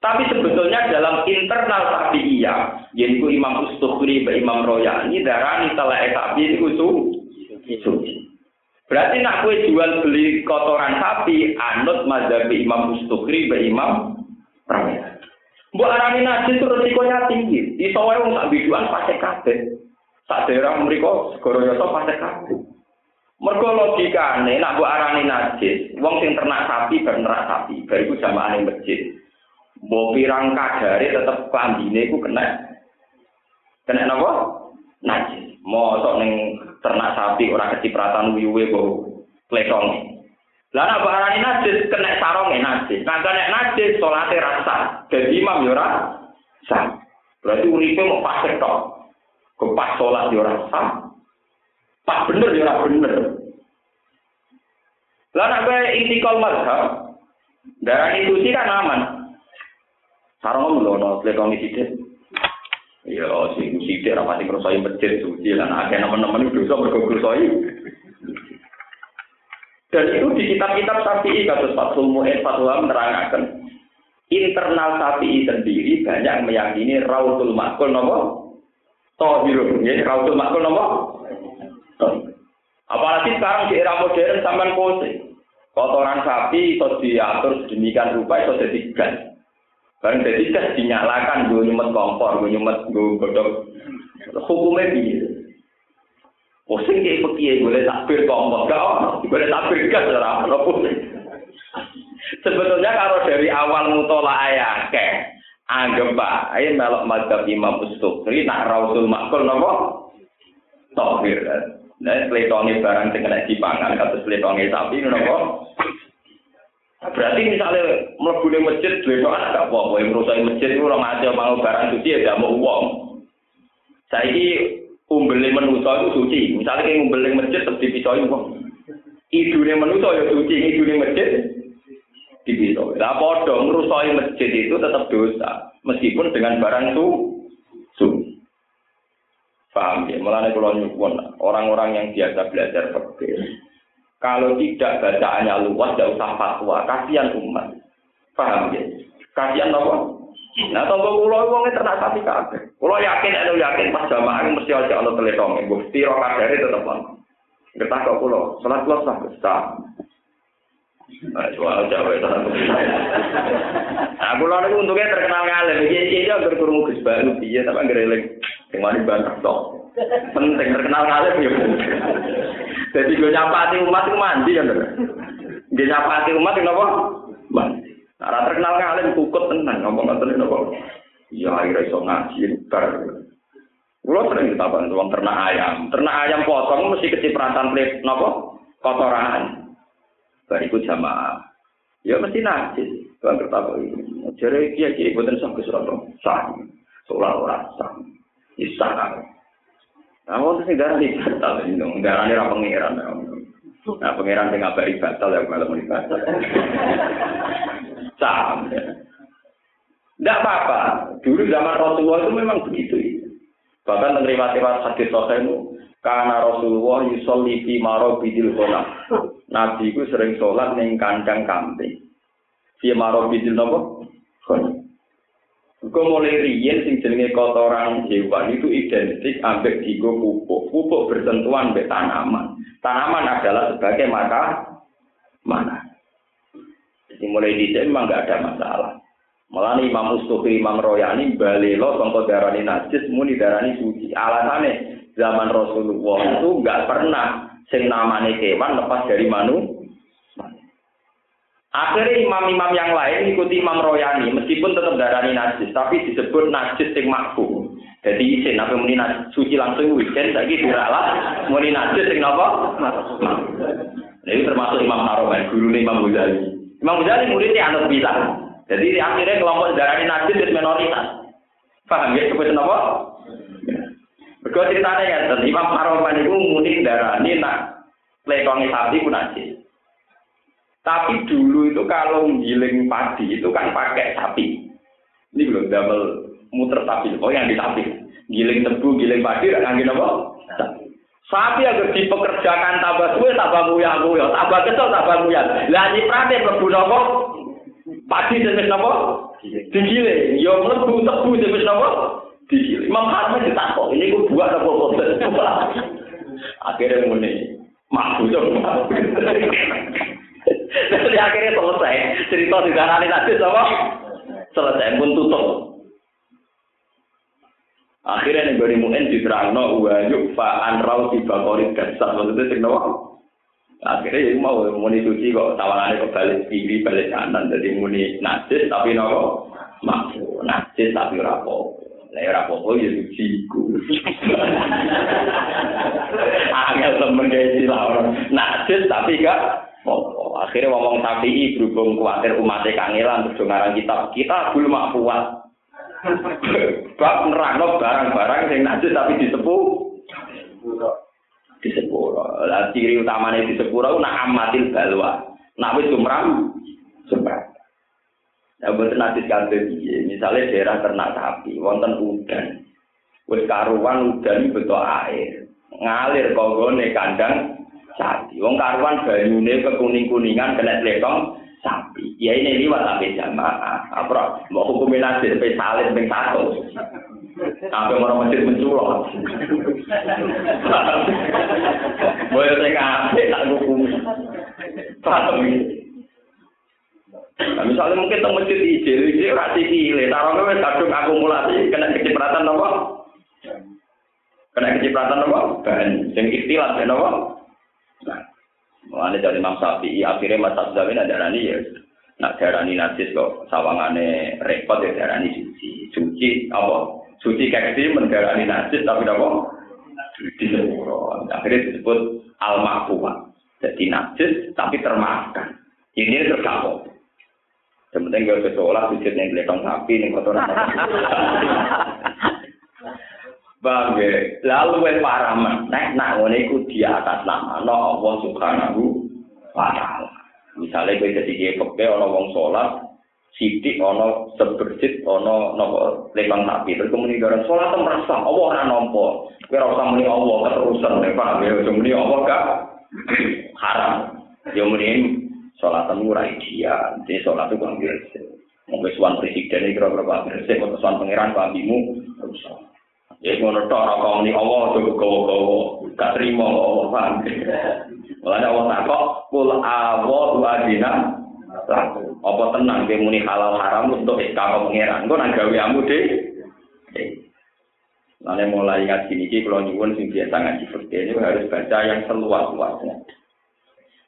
Tapi sebetulnya dalam internal Syafi'iyah, yaitu Imam Ustukhri dan Imam Royani, darani telah sapi itu suci. Berarti nak kue jual beli kotoran sapi, anut mazhab Imam Ustukhri dan Imam Royani. Mbok arani najis itu resikonya tinggi. Iso wae wong sak biduan pasti kabeh. Sak daerah mriku segoro yoto pasti kabeh. Mergo logikane nak mbok arani najis, wong sing ternak sapi ben ternak sapi, bariku jamaah masjid. Mbok pirang kadare tetep klambine iku kena. Kena napa? Najis. Mosok ning ternak sapi ora kecipratan wiwe kok kletonge. Lah nek barani najis kena saronge najis. Nah kena najis salate rasa. Dadi imam ora sah. Berarti uripe mau pas tok. Kepas salat yo ora sah. Pas bener yo ora bener. Lah nek kowe intikal mazhab, darani suci kan aman. Sarong ngono pletongi sithik. Ya, sing sithik ra pati ngrosoi masjid suci lan akeh nemen-nemen dosa mergo ngrosoi. Dan itu di kitab-kitab Syafi'i kados Fathul Mu'in Fathul menerangkan internal Syafi'i sendiri banyak meyakini Rautul Makul nopo Tohirun, ya Rautul Makul nopo Apalagi sekarang di era modern sampai pose kotoran sapi itu diatur sedemikian rupa itu jadi gas. Barang jadi gas dinyalakan, gue nyumet kompor, gue nyumet gue godok. Hukumnya gitu. Pusing kayak pekiai boleh takbir kompor, gak ono. Boleh takbir ora ono Sebetulnya kalau dari awal mutola ayat ke anggap pak, ayo melok madzhab Imam Ustukri nak Rasul Makul nopo kan. Nah, pletone barang sing kena dipangan kados pletone sapi nopo Berarti misalnya mlebu ning masjid duwe gak apa-apa, merusak masjid itu orang aja mau barang suci ya gak mau uang. Saiki umbele manusa itu suci. Misalnya kayak umbele masjid terus dipisoi uang. Idune manusa ya suci, idune masjid dipisoi. Lah padha ngrusoi masjid itu tetap dosa, meskipun dengan barang su suci. Paham ya? Mulane kula nyuwun orang-orang yang biasa belajar fikih. Kalau tidak bacaannya luas, tidak usah fatwa. Kasihan umat. Paham ya? Kasihan apa? Nah, tunggu kula wong ternak sapi kabeh. Kula yakin anu yakin pas jamaah mesti aja ana teletong. Bukti ro kadare tetep ono. Ngerti kok kula, salat kula sah sah. Soal Jawa itu Nah, kula niku untungnya terkenal ngalim. Iki iki aja berkurung Gus Banu piye tapi ngereling. Sing mari bantah tok. Penting terkenal ngalim ya. Jadi gue nyapa hati umat itu mandi kan. Gue nyapa hati umat itu apa? Mandi. Nah, terkenal ngalim kukut tenang ngomong ngoten napa. Ya akhirnya iso ngaji bar. Kulo sering ditapan wong ternak ayam. Ternak ayam potong mesti kecipratan plit napa? Kotoran. Bariku jamaah. Ya mesti najis. Bang kertapo ini. Jare kiai kiai boten sah ke Surabaya. Sah. Solar ora sah. Isa waktu sing darah di batal, darah ini ra pangeran. Nah, pangeran sing ngabari batal ya malah muni batal. Sam. Tidak apa-apa. Dulu zaman Rasulullah itu memang begitu. Bahkan menerima riwayat hadis sahih karena Rasulullah yusolli fi marobidil ghanam. Nabi itu sering sholat ning kandang kambing. Fi marobidil napa? Ghanam. Kau mulai riyen sing jenenge kotoran hewan itu identik ambek digo pupuk. Pupuk bersentuhan ambek tanaman. Tanaman adalah sebagai mata mana. Jadi mulai di memang nggak ada masalah. Malah Imam Mustofi, Imam Royani, balelo songkot darani najis, muni darani suci. Alasannya zaman Rasulullah itu nggak pernah sing namane kewan lepas dari manu. Akhirnya imam-imam yang lain ikuti Imam Royani, meskipun tetap darani najis, tapi disebut najis sing makfu. Jadi isin apa muni suci langsung isin saiki diralat muni najis sing napa? Nah, ini termasuk Imam Haromen, guru Imam Ghazali. Imam Ghazali muridnya anut bisa. Jadi akhirnya kelompok darah najis itu minoritas. Paham ya? Kebetulan apa? Berikut ceritanya ya, Imam Haromen itu muni darah ini nak lekongi sapi pun najis. Tapi dulu itu kalau giling padi itu kan pakai sapi. Ini belum double muter sapi. Oh yang di sapi. Giling tebu, giling padi, ngangin apa? Sapi agar dipekerjakan tambah suwe, tambah muyah muyah, tambah kesel, tambah muyah. Lah nyiprate mlebu napa? Padi jenis napa? Digiling. Yo mlebu tebu jenis napa? Digiling. Imam Harman ditakok, ini ku buat apa boten. Akhirnya muni, coba. Jadi akhirnya selesai. Cerita di darah tadi sama selesai pun tutup. Akhirnya nih beri mungkin diterangno wa yukfa an rau di bakori dasar maksudnya sing Akhirnya yang mau muni suci kok tawarannya kok balik kiri balik kanan jadi muni najis tapi nopo maksu najis tapi rapo. Lah ora apa-apa ya suci ku. Angel temen gawe ora. Najis tapi gak Oh, akhirnya ngomong tapi berhubung khawatir umatnya kangelan terus ngarang kitab kita belum kuat. Bab nerangno barang-barang yang najis tapi disepuh. Disepuh. Lah ciri utamanya disepuh itu nak amatil balwa. Nak wis sumram sumram. Ya buat najis kanthi Misalnya daerah ternak sapi, wonten udan. Wis karuan udan betul air. Ngalir kogone kandang sapi. Wong karuan banyune kekuning-kuningan kena lekong sapi. Ya ini liwat sampai jamaah. Apa mau hukumin aja sampai salib sampai satu. Sampai orang masjid menculok. Boleh saya kasih tak hukum. Paham Nah, misalnya mungkin teng masjid ijil, ijil rasi kile, taruhnya wes kadung akumulasi, kena kecipratan apa? Kena kecipratan apa? Bahan, yang istilah, apa? Nah, Mulane dari Imam Syafi'i akhirnya Mas ini ada rani ya. Nak darani najis kok sawangane repot ya darani suci. Suci apa? Suci gitu mendarani najis tapi apa? Di sepuro. Akhirnya disebut al makfuah. Jadi najis tapi termaafkan. Ini terkabul. Yang penting gak kesolah sujud yang kelihatan sapi yang kotoran. Bang, lalu wes parah nek nak ngene iku di atas nama no Allah Subhanahu wa taala. Misale kowe dadi kiye kepe ana wong salat, sithik ana seberjit ana napa lemang sapi. Terus kemudian garan salat merasa Allah ora nampa. Kowe ora usah muni Allah keterusan nek paham ya, muni Allah gak haram. Ya muni salat ora ideal. Jadi salat itu kan biasa. Mungkin suan presiden ini kira-kira Pak atau suan pangeran Pak Bimu, rusak. Ya ngono tok ora kok muni Allah cukup gowo-gowo. Gak trimo Allah paham. Mulane Allah takok kul awu adina apa tenang ke muni halal haram untuk istiqamah pangeran. Engko nang gawe amu de. Lalu mulai ngaji niki kalau nyuwun sing biasa ngaji seperti ini harus baca yang seluas-luasnya.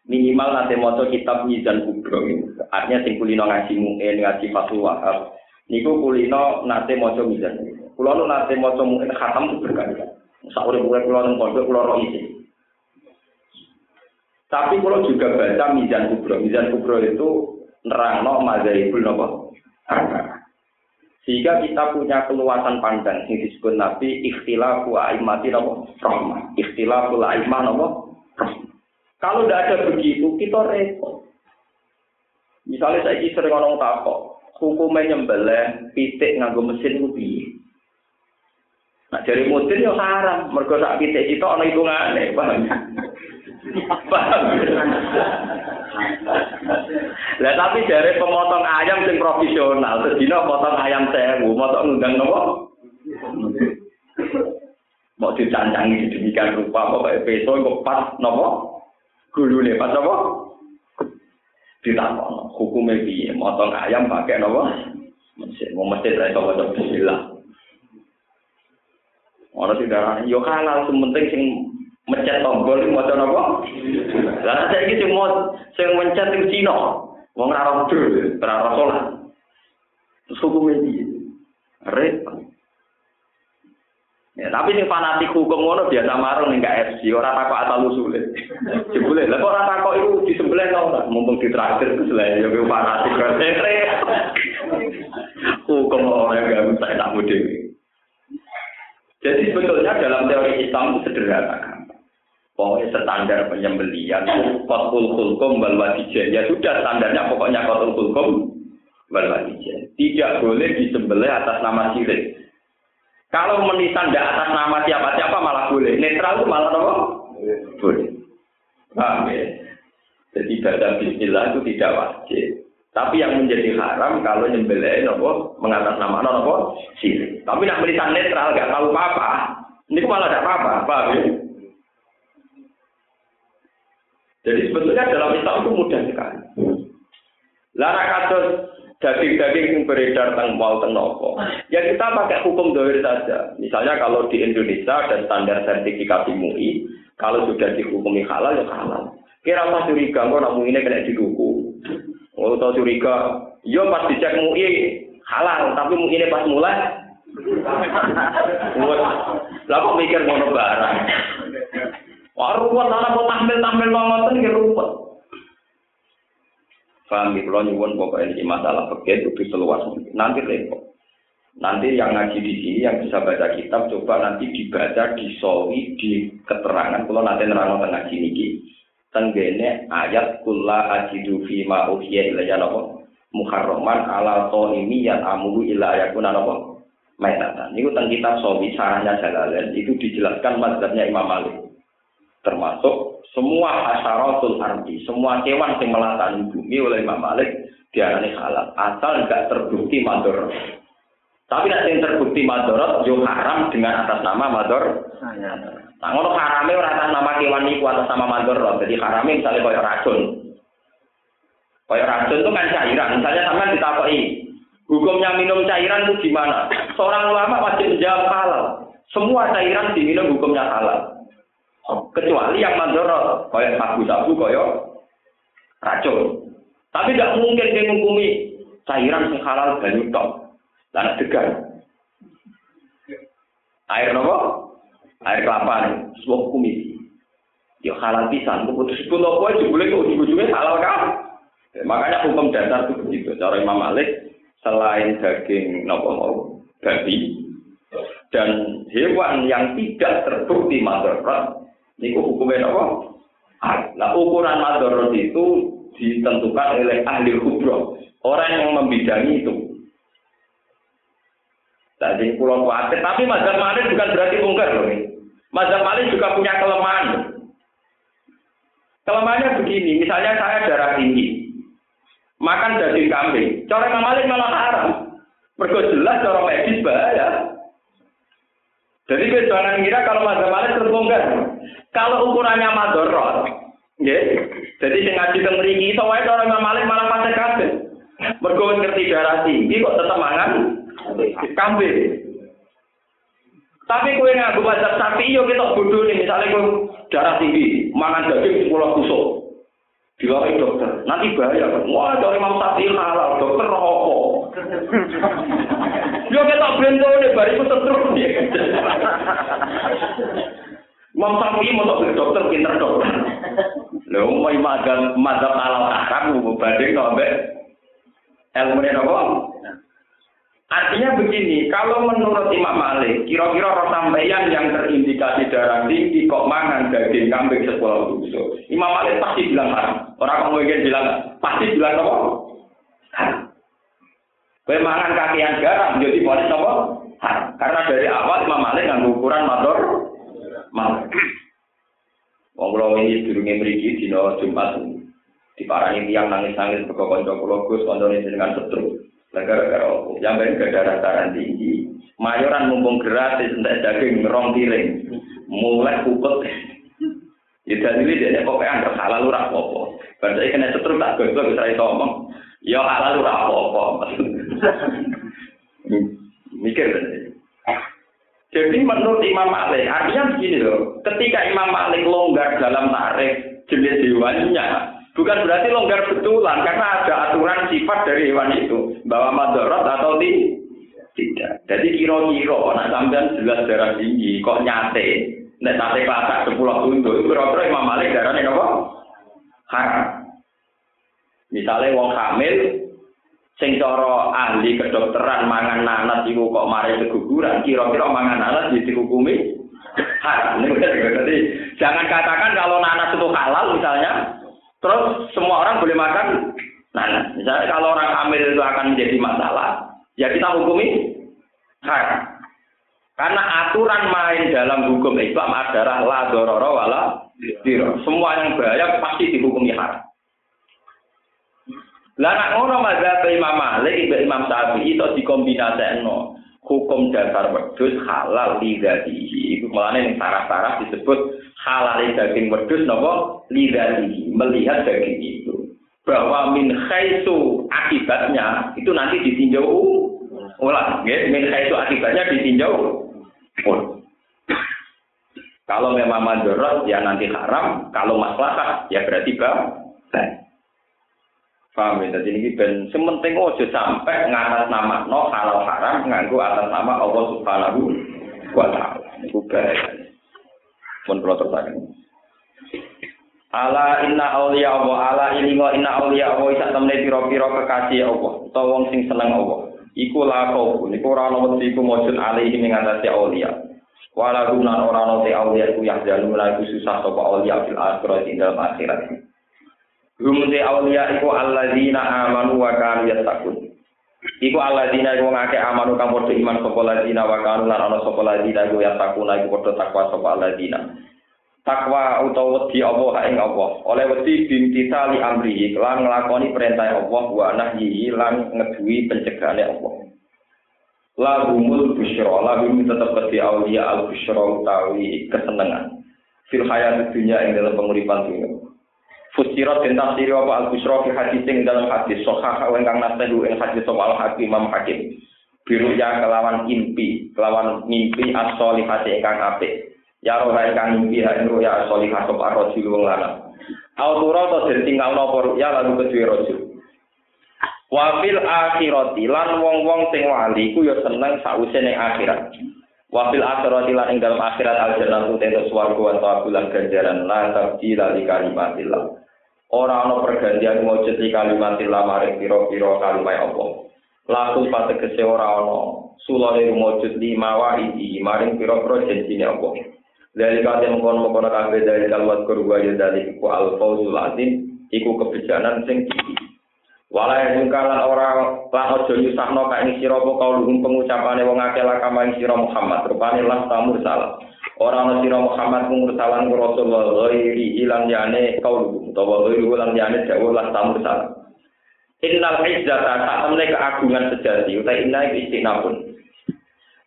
Minimal nanti moto kitab Mizan Kubro ini. Artinya sing kulino ngaji mungkin ngaji Fatul Wahab. Niku kulino nanti moto Mizan ini. Kulo nu nate maca mungkin khatam berkali-kali. Saure kulo kulo nang pondok kulo ro isi. Tapi kulo juga baca Mizan Kubro. Mizan Kubro itu nerangno mazhabul napa? Sehingga kita punya keluasan pandang yang disebut Nabi ikhtilafu aimati napa? Rahmah. Ikhtilafu aimah napa? Kalau tidak ada begitu, kita repot. Misalnya saya sering ngomong takok, hukumnya nyembelih pitik nganggo mesin itu Nah dari mudin ya haram, mergo sak pitik itu ana hitungane, paham? Paham? Lah tapi dari pemotong ayam sing profesional, sedina potong ayam sewu, motong ngundang nopo? Mau dicancangi sedemikian rupa, pokoknya peso kok pas nopo? Gulune pas nopo? Ditakon, hukumnya piye? Motong ayam pakai nopo? Mesin, mau mesin saya coba coba bismillah. Orang sing darah yo halal penting sing mencet tombol iki maca napa? Lah saiki sing mau sing mencet sing Cina. Wong betul, ora ora salat. Terus hukum iki. Repot. Ya, tapi sing fanatik hukum ngono biasa marung ning KFC, ora takok asal usule. Jebule, lha kok ora takok iku disembelih tau ora? Mumpung ditraktir terus lah ya kowe fanatik kok. Hukum ora gak bisa tak dhewe. Jadi sebetulnya dalam teori Islam itu sederhana. Pokoknya standar penyembelian, kotul kulkum wal. Ya sudah standarnya pokoknya kotul kulkum wal. Tidak boleh disembelih atas nama sirik. Kalau menisan tidak atas nama siapa-siapa malah boleh. Netral itu malah apa? Boleh. Paham ya? Jadi baca bismillah itu tidak wajib. Tapi yang menjadi haram kalau nyembelih nopo mengatas nama nopo sini. Tapi nak menisan netral gak tahu apa-apa. Ini malah tidak apa-apa, ya? Jadi sebetulnya dalam Islam itu mudah sekali. Lara kasus daging-daging yang beredar tentang mau tenopo. Ya kita pakai hukum dohir saja. Misalnya kalau di Indonesia ada standar sertifikasi MUI, kalau sudah dihukumi halal ya halal. Kira apa curiga, kok namun ini kena didukung. Oh, tau curiga, yo pas dicek MUI halal, tapi MUI ini pas mulai. Lah kok mikir ngono barang. Wah, ruwet anak kok tampil-tampil ngoten ki ruwet. Paham ya, kalau nyuwun pokoknya ini masalah fikih itu seluas mungkin. Nanti repot. Nanti yang ngaji di sini, yang bisa baca kitab, coba nanti dibaca, disawi, di keterangan. Kalau nanti nerang tengah niki, tenggene ayat kula ajidu fi ma uhiya ilayya napa muharraman ala ini yang amulu ila ayakuna napa maitatan. Niku teng kitab sawi sarahnya Jalalain itu dijelaskan mazhabnya Imam Malik. Termasuk semua asyaratul ardi, semua kewan yang melatani bumi oleh Imam Malik diarani halal. Asal nggak terbukti mador. Tapi nanti yang terbukti madorot, yo haram dengan atas nama mador. Nah, ngono haramnya ora atas nama kewan itu atas nama madorot. Jadi haramnya misalnya koyo racun. Koyo racun itu kan cairan. Misalnya sampean ditakoki, hukumnya minum cairan itu gimana? Seorang ulama wajib menjawab halal. Semua cairan diminum hukumnya halal. Kecuali yang mandorot, kayak sabu-sabu, kayak racun. Tapi tidak mungkin dia menghukumi cairan yang halal banyu tok. Dan degan. Air nopo? Air kelapa nih, sebuah hukumi. Ya halal pisan, keputus pun nopo aja boleh kok ujung-ujungnya halal kan? Ya, makanya hukum dasar itu begitu. Cara Imam Malik, selain daging nopo mau babi dan hewan yang tidak terbukti madorot Niku hukumnya apa? Nah ukuran madorot itu ditentukan oleh ahli kubro, orang yang membidangi itu. Tadi pulau khawatir, tapi mazhab Malik bukan berarti bongkar loh. Mazhab Malik juga punya kelemahan. Kelemahannya begini, misalnya saya darah tinggi, makan daging kambing, cara Imam Malik malah haram. Mergo jelas cara medis bahaya. Jadi kita jangan kira kalau mazhab Malik terbongkar. Kalau ukurannya madorot, ya, jadi sing ngaji teng mriki iso wae orang Malik malah pasal kabeh. Mergo ngerti darah tinggi kok tetep mangan kambing. Tapi kue nganggo mazhab sapi yo kita bodoh nih, misalnya kue darah tinggi, mangan daging sepuluh kusuk. Dilawai dokter, nanti bahaya. Wah, dari Imam Sapi halal, dokter rokok. Yo kita bento nih, bariku setruk dia. Imam Syafi'i mau ke dokter pinter dokter. Lho mau mazhab mazhab halal haram banding sampai ilmu apa? Artinya begini, kalau menurut Imam Malik, kira-kira sampeyan yang terindikasi darah tinggi kok mangan daging kambing sepuluh tusuk. Imam Malik pasti bilang haram. Orang kamu ingin bilang, pasti bilang apa? Haram. mangan kakian garam, jadi polis apa? Haram. Karena dari awal Imam Malik nggak ukuran motor mal. Wong kula ini durunge mriki dina Jumat diparani tiang nangis-nangis mergo kanca kula Gus kancane dengan Gara-gara opo? Yang ben gak ada tinggi. Mayoran mumpung gratis entek daging rong piring. Mulai kupet. Ya jadi dia kok anggap halal ora apa-apa. Padahal kena setru tak wis ra iso omong. Ya halal ora apa-apa. Mikir kan. Jadi menurut Imam Malik, artinya begini loh, ketika Imam Malik longgar dalam tarif jenis hewannya, bukan berarti longgar betulan, karena ada aturan sifat dari hewan itu, bahwa madorot atau tidak. Jadi kira-kira anak sampean jelas darah tinggi kok nyate. Nek sate klatak 10 untuk kira-kira Imam Malik darahnya apa? Haram. Misalnya wong hamil sing cara ahli kedokteran mangan nanas iku kok mari keguguran, kira-kira mangan nanas jadi dihukumi haram. Jadi jangan katakan kalau nanas itu halal misalnya, terus semua orang boleh makan nanas. Misalnya kalau orang hamil itu akan menjadi masalah, ya kita hukumi haram. Karena aturan main dalam hukum Islam adalah la dororo wala diro. Semua yang bahaya pasti dihukumi haram. Lah nak ngono mazhab Imam Malik Imam Syafi'i itu dikombinasekno hukum dasar wedhus halal lidatihi. Iku melane ning sarah-sarah disebut halal daging wedhus napa lidatihi, melihat daging itu. Bahwa min khaisu akibatnya itu nanti ditinjau ulang. Min itu akibatnya ditinjau ulang. Kalau memang mandorot ya nanti haram, kalau masalah ya berarti baik. Paham ya? Jadi ini ben sementing ojo sampai ngatas nama no halal haram nganggu atas nama Allah Subhanahu wa taala. Iku bahaya. Pun kalau terus Ala inna auliya Allah, ala ilingo inna auliya Allah isak temne piro-piro kekasih Allah, utawa wong sing seneng Allah iku la khaufun iku ora ana wedi iku mujud alihi ing atase aulia wala gunan ora ana te aulia iku iku susah sapa aulia fil akhirat ing dalam akhirat Hum te aulia iku alladzina amanu wa kanu yattaqun. Iku alladzina iku ngake amanu kang padha iman sapa alladzina wa kanu lan ana sapa alladzina iku yattaqun iku padha takwa sapa alladzina. Takwa utawa wedi Allah ing Allah oleh wedi bintita li amri lan nglakoni perintah Allah wa nahyi lan ngeduwi pencegahane Allah. Lahumul busyra lahum tetep wedi aulia al busyra utawi kesenengan. Fil hayat dunya ing dalam penguripan dunia Fusirat dan tafsir apa al busyra fi hadis ing dalam hadis sahih ingkang nasehu ing hadis soal hakim Imam Hakim biru ya kelawan impi kelawan mimpi as-solihati ingkang apik Ya roh kang mimpi ha ing ya salihah sapa rajul wong lanang. Autura to den tinggal napa ya lalu kedue rajul. Wa fil akhirati lan wong-wong sing wali ku ya seneng sause ning akhirat. Wa fil akhirati lan ing dalam akhirat al jannatu tento swarga wa tabulan ganjaran la tabdila li kalimatillah. Ora ana pergantian mujud li kalimatillah maring pira-pira kalimat Allah. Laku pategese ora ana sulane mujud lima wa iki maring pira-pira janjine Allah. Dari kata mengkono mengkono kafe dari kalwat kurwa ya dari iku al fauzul azim iku kebijakan sing tinggi. Yang kalan orang lan ojo nyusahno ka ing sira apa kauluhum pengucapane wong akeh la kama ing sira Muhammad rupane las tamur salah. Ora ana sira Muhammad mung salan rasul ghairi ilan yane kauluhum utawa ghairi ulan yane dawuh las tamur salah. Innal izzata tak temne keagungan sejati utai inna istinabun.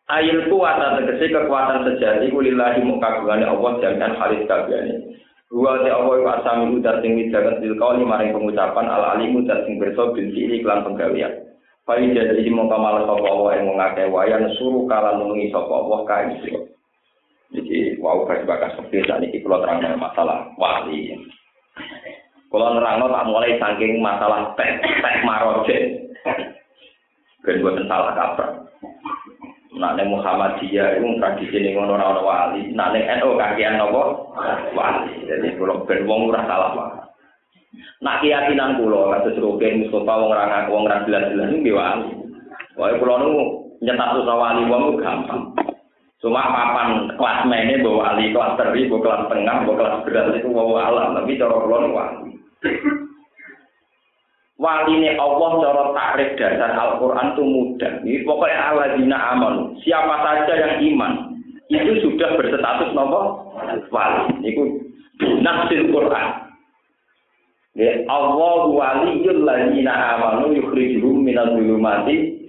Ayil kuat tegese kekuatan sejati kulillahi mukagungane Allah jangan halis kabehane. Wa te Allah wa asami udat sing wijakan bil kauli maring pengucapan al alimu udat sing berso bil fi'li kelan penggawean. Fai jadi mongko malah sapa Allah ing ngake wayan suruh kala nulungi sapa Allah kae Iki wau kas bakas seperti saat ini kalau terang masalah wali. Kalau nerangno tak mulai saking masalah tek tek maroje. Ben buatan salah kaprah. Nak ning Muhammadiyah iku tradisi ning ngono ora wali. Nak ning NU kakean napa? Wali. Jadi kula ben wong ora salah wae. Nak keyakinan kula kados Rukin Mustafa wong ora ngaku wong ora jelas-jelas iki wali. Wae kula nu nyetak wali wong gampang. Cuma papan kelas mainnya bawa wali kelas teri, bawa kelas tengah, bawa kelas berat itu bawa alam. Tapi cara kula nu wali. waline Allah cara takrif dasar Al-Qur'an itu mudah. Ini pokoknya alladzina amanu. Siapa saja yang iman itu sudah berstatus nopo wali. Nafsil Qur'an. Ya Allah waliyul ladzina amanu yukhrijuhum minal zulumati.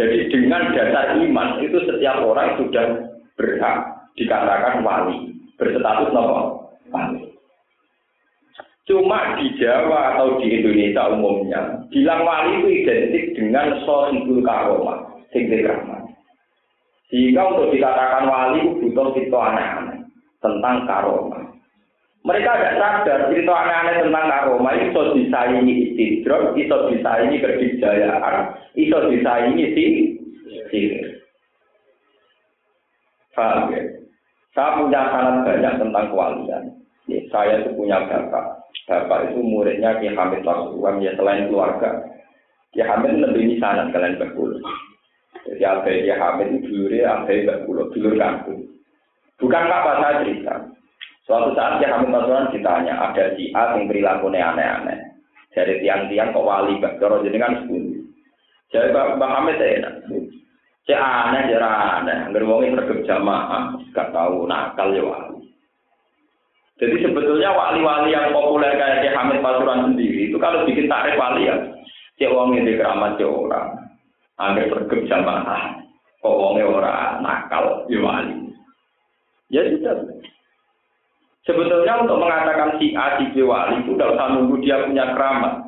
Jadi dengan dasar iman itu setiap orang sudah berhak dikatakan wali, berstatus nopo wali. Cuma di Jawa atau di Indonesia umumnya, bilang wali itu identik dengan sohibul karomah, singkir rahmat. Sehingga untuk dikatakan wali itu butuh cerita aneh-aneh tentang karomah. Mereka tidak sadar cerita aneh-aneh tentang karomah itu bisa disaingi istidrok, bisa disaingi kedijayaan, bisa disaingi sih. Paham ya? Saya punya sangat banyak tentang kewalian. Ya, saya itu punya bapak. Bapak itu muridnya Ki Hamid Pasuruan, ya selain keluarga. Ki Hamid lebih sanat kalian berkulit. Jadi ada Ki Hamid itu dulurnya ada berkulit, dulur kampung. Bukan apa saya cerita. Suatu saat Ki Hamid Pasuruan ditanya, ada si A yang perilakunya aneh-aneh. Dari tiang-tiang kok wali, Kalau jadi kan sepuluh. Jadi Pak Hamid saya enak. Cek aneh, cek aneh. Angger wong sregep jamaah, gak tahu nakal ya wali. Jadi sebetulnya wali-wali yang populer kayak Syekh Hamid Pasuruan sendiri itu kalau bikin tarik wali ya, cek wong ini keramat cek orang. Angger sregep jamaah, kok wongnya orang nakal ya wali. Ya sudah. Sebetulnya untuk mengatakan si A, si B wali itu tidak usah nunggu dia punya keramat.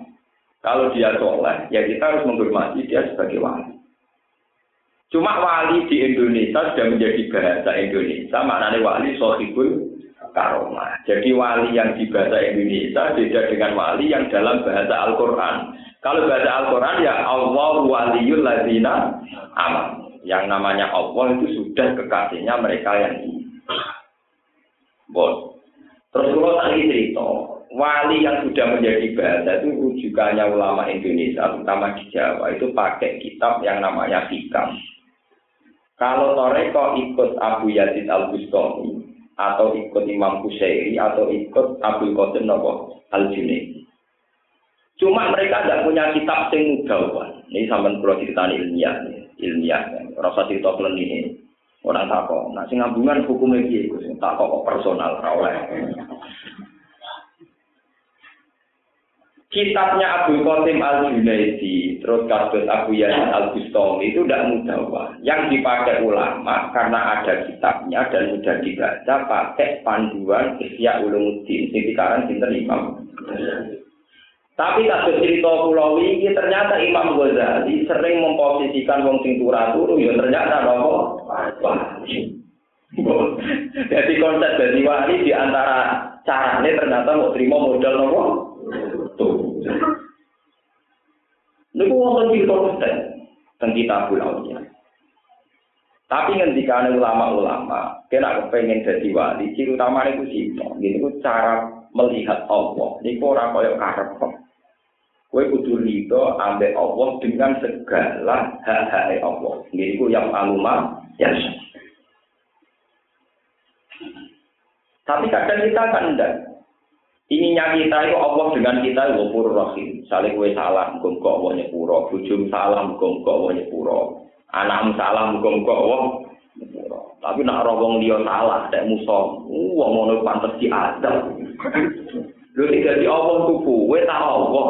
Kalau dia soleh, ya kita harus menghormati dia sebagai wali. Cuma wali di Indonesia sudah menjadi bahasa Indonesia, maknanya wali sohibul karomah. Jadi wali yang di bahasa Indonesia beda dengan wali yang dalam bahasa Al-Quran. Kalau bahasa Al-Quran ya Allah waliyul ladina aman. Yang namanya Allah itu sudah kekasihnya mereka yang ini. Bon. Terus kalau tadi cerita, wali yang sudah menjadi bahasa itu rujukannya ulama Indonesia, terutama di Jawa, itu pakai kitab yang namanya Hikam. Kalau Toreko ikut Abu Yazid Al Bustami atau ikut Imam Kusairi atau ikut Abu Qasim Nopo Al Junaidi. Cuma mereka tidak punya kitab sing mudawan. Ini sampai pulau cerita ilmiah, ilmiah. Rasa cerita ini orang takut. Nah, sing ngambungan hukumnya gitu, tak kok personal, oleh. kitabnya Abu Qasim Al Junaidi, terus kasus Abu Yazid Al Bustami itu tidak mudah Yang dipakai ulama karena ada kitabnya dan mudah dibaca pakai panduan Isya Ulumuddin. Ini sekarang kita Imam. Tapi kasus cerita Pulau ini ternyata Imam Ghazali sering memposisikan wong sing turu ya ternyata nopo Jadi konsep dari wali di antara caranya ternyata mau terima modal nopo Niku wonten cerita konten tentang kitab ulama. Tapi ketika ulama-ulama, kena kepengen jadi wali, ciri utama itu sih, ini cara melihat Allah. Ini orang kaya karep. Kue kudu rido ambek Allah dengan segala hak-hak Allah. Ini ku yang aluma ya. Tapi kadang kita kan enggak. Ininya kita itu Allah dengan kita pur rahim. Saling kue salah, muka muka Allah. Bujum salah, muka muka Allah. Anakmu salah, muka muka Allah. Tapi nak rawong dia salah, tak musuh. Wah, mau pantas di adab. Lu tidak di Allah tuh kue tak Allah.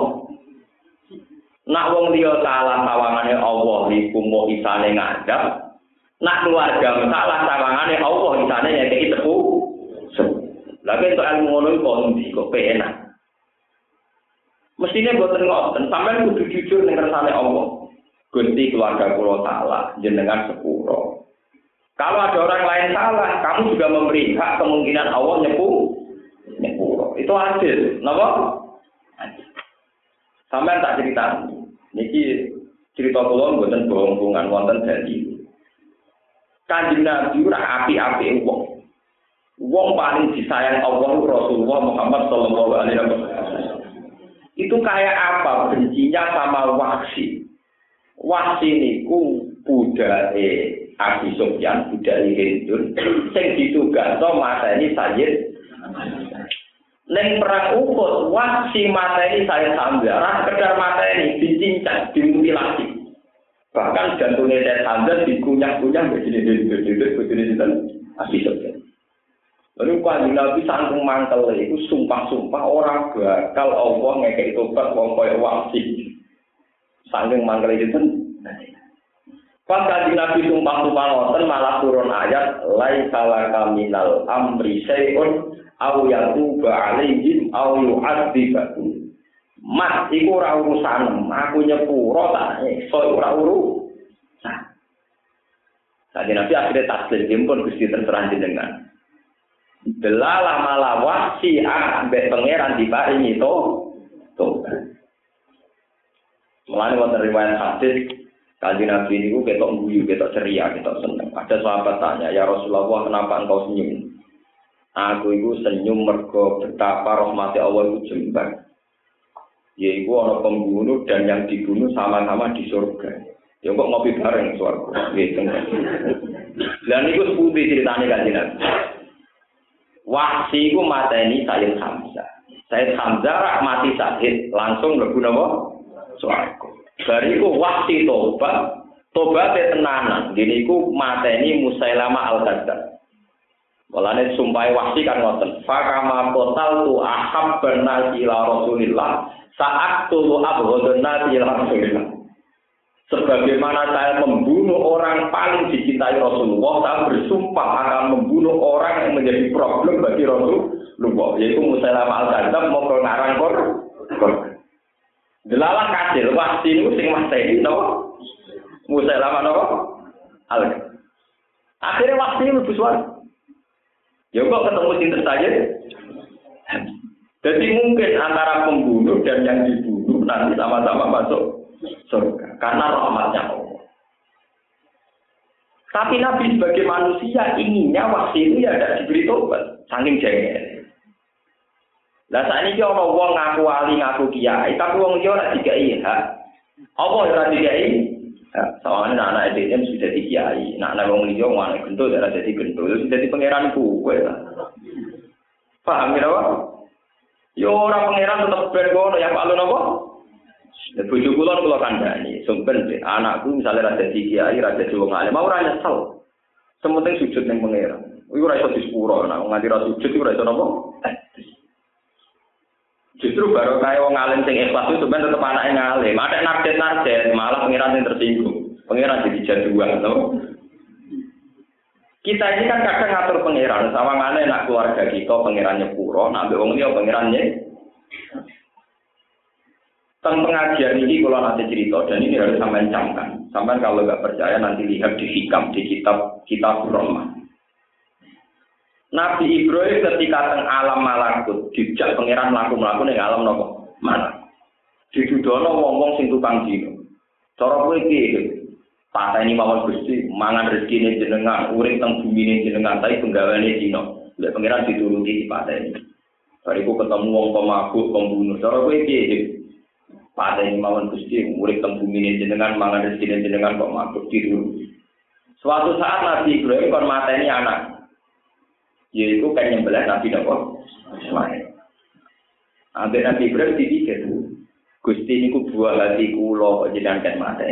Nak wong dia salah sawangannya Allah di kumo isane ngadap. Nak keluarga salah sawangannya Allah isane nyekei tepu. Lagi untuk ilmu ngono kok ndi kok penak. Mestinya boten ngoten, sampean kudu jujur ning kersane Allah. Gusti keluarga kula salah, jenengan sepuro. Kalau ada orang lain salah, kamu juga memberi hak kemungkinan Allah nyepu nyepuro. Itu adil, napa? Sampean tak cerita. Niki cerita kula mboten bohong-bohongan wonten jadi. Kanjeng Nabi ora api-api wong. Wong paling disayang Allah Rasulullah Muhammad Shallallahu Alaihi Wasallam. Itu kayak apa bencinya sama waksi. Waksi niku budaya Abi Sufyan, budaya Hindun, sing ditugaso masa ini Sayyid Neng perang Uhud, waksi mata ini saya sambil, sekedar mata ini dicincang, dimutilasi. Bahkan jantungnya saya sambil dikunyah-kunyah begini, begini, begini, begini, begini, Abi Sufyan. Lalu kanjeng Nabi sangkung mantel itu sumpah-sumpah orang bakal Allah ngekek tobat wong koyo wasi. Sangking mantel itu Pas kanjeng Nabi sumpah-sumpah ngoten malah turun ayat lai salaka minal amri syai'un aw yatuba alaihim aw yu'adzibahum. Mas, iku ora urusan, aku nyepuro tak iso ora urusan. Tadi Nabi akhirnya taslim, pun Gusti terserah jenengan. Delalah malah wasi ambek pangeran diparingi to. To. Mulane wonten riwayat hadis Kanjeng Nabi ini ketok guyu, ketok ceria, ketok seneng. Ada sahabat tanya, ya Rasulullah kenapa engkau senyum? Aku itu senyum mergo betapa rahmati Allah itu jembar. Yaitu orang pembunuh dan yang dibunuh sama-sama di surga. Ya kok ngopi bareng suarga. Gitu. Dan itu seputih ceritanya kanjeng Nabi. Wahsi itu mata ini Sayyid Hamzah. Sayyid Hamzah mati sakit langsung lebu nama suarga. Bariku wahsi tobat, tobat tenanan. Gini ku mateni Musailama al-Kadzab. Walane sumpah wahsi kan ngoten. Fakama total tu ahab benar ila Rasulillah saat tulu abghadun nasi ila Rasulillah. Sebagaimana saya membunuh orang paling dicintai Rasulullah, saya bersumpah akan membunuh orang yang menjadi problem bagi Rasulullah, yaitu Musailama al-Kadzab mau ke ngarang kor. Delalah kasil, wahsi itu sing mateni napa? Musa lama napa? Al. Akhirnya wahsi itu suara. Ya kok ketemu sinter saja? Jadi mungkin antara pembunuh dan yang dibunuh nanti sama-sama masuk surga karena rahmatnya Allah. Tapi Nabi sebagai manusia inginnya wahsi itu ya tidak diberi tobat, saking jengkel. Lah saat ini orang wong ngaku wali ngaku kiai, tapi wong dia ora dikai hak. Apa ora dikai? Soalnya anak anak itu sudah di kiai, nah anak wong liya mana gendul ora jadi gendul, sudah di pangeran kuwe lah. Paham ya apa? Yo ora pangeran tetep ben ngono yang palu napa? Ya bojo kula kula kandhani, sumpen anakku misalnya ra dadi kiai, ra dadi wong alim, ora nyesel. Sementing sujud ning pangeran. Iku ora iso disepuro, nah nganti ra sujud iku ora iso napa? Justru baru kayak wong alim sing ikhlas itu sebenarnya tetap anaknya ngalim. Ada narjet narjet malah pengiran yang tersinggung. Pengiran jadi jaduan, no? Kita ini kan kadang ngatur pengiran, sama ngane nak keluarga kita pengirannya puro, nak wong dia pengirannya. Tentang pengajian ini kalau nanti cerita dan ini harus sampai camkan. Sampai kalau nggak percaya nanti lihat di hikam di kitab kitab Rahman. Nabi Ibrahim ketika teng alam malakut dijak pangeran mlaku ning alam nopo? Mana? Didudono wong-wong sing tukang dino. Cara kowe piye? Pateni mawon Gusti, mangan rezekine jenengan, urip teng bumi jenengan, tapi penggaweane dino. Lek pangeran dituruti di pateni. Bariku ketemu wong pemabuk, pembunuh. Cara kowe piye? Pateni mawon Gusti, urip teng bumi jenengan, mangan rezekine jenengan kok dituruti. Suatu saat Nabi Ibrahim kon mateni anak, yaitu kan nyembelah Nabi Nabi Ismail. Ambil Nabi Ibrahim dipikir, Gusti ini buah hati kulo jenengan kan mata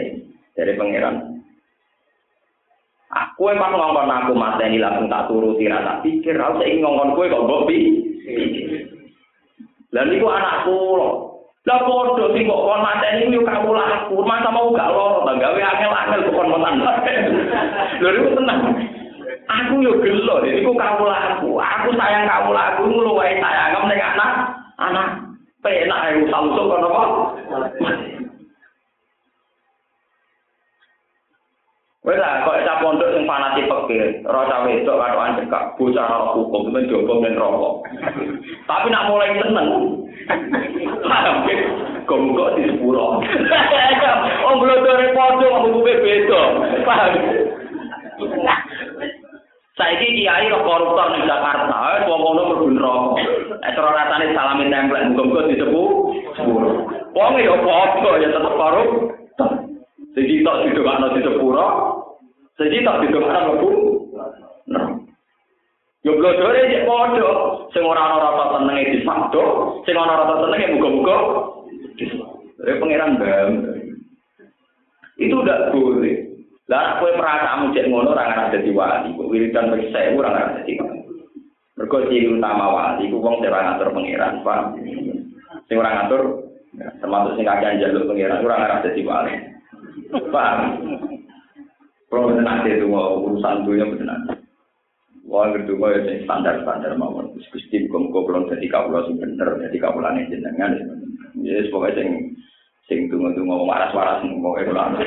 dari pangeran. Aku emang ngongkon aku mata ini langsung tak turuti rasa pikir, aku ingin ngongkon kue kok bobi. Lalu itu anak kulo. Lah podo sing kok kon mateni yo kamu laku, masa mau gak loro, gawe angel-angel kok kon motan. Lha itu tenang. Aku yo gelo, iku kamu laku. Aku sayang kamu laku, ngluwahi sayang kamu ning anak. Anak penak ae Samsung kono apa? Wes kok sak pondok sing fanatik pekir, ora cah wedok katokan cekak, bocah ora hukum men jopo men rokok. Tapi nak mulai seneng. Kok kok di sepuro. Oh, blodore padha ngomong beda. Paham? Saiki kiai roh koruptor ning Jakarta, wong ngono mlebu neraka. Eh cara rasane salamin templek muga-muga disebut sepuro. Wong ya padha ya tetep koruptor. Jadi tak didongakno di sepuro, jadi tak neraka. Yo blodore cek padha, sing ora ana rasa senenge disakdo, sing ana rasa senenge muga-muga Eh pangeran bam. Itu udah boleh. Lah kowe perasaanmu cek ngono ora ngarep dadi wali, kok wiridan wis sewu ora ngarep dadi wali. Mergo ciri utama wali iku wong sing ngatur pangeran, Pak. Sing ora ngatur ya, termasuk sing kakek njaluk pangeran ora ngarep dadi wali. Pak. Kalau benar itu mau urusan dunia benar. Wah kedua ya standar-standar mawon. Gusti muga-muga kula dadi kawula sing bener, dadi kawulane jenengan. Ya pokoke sing sing tunggu-tunggu waras-waras pokoke kula.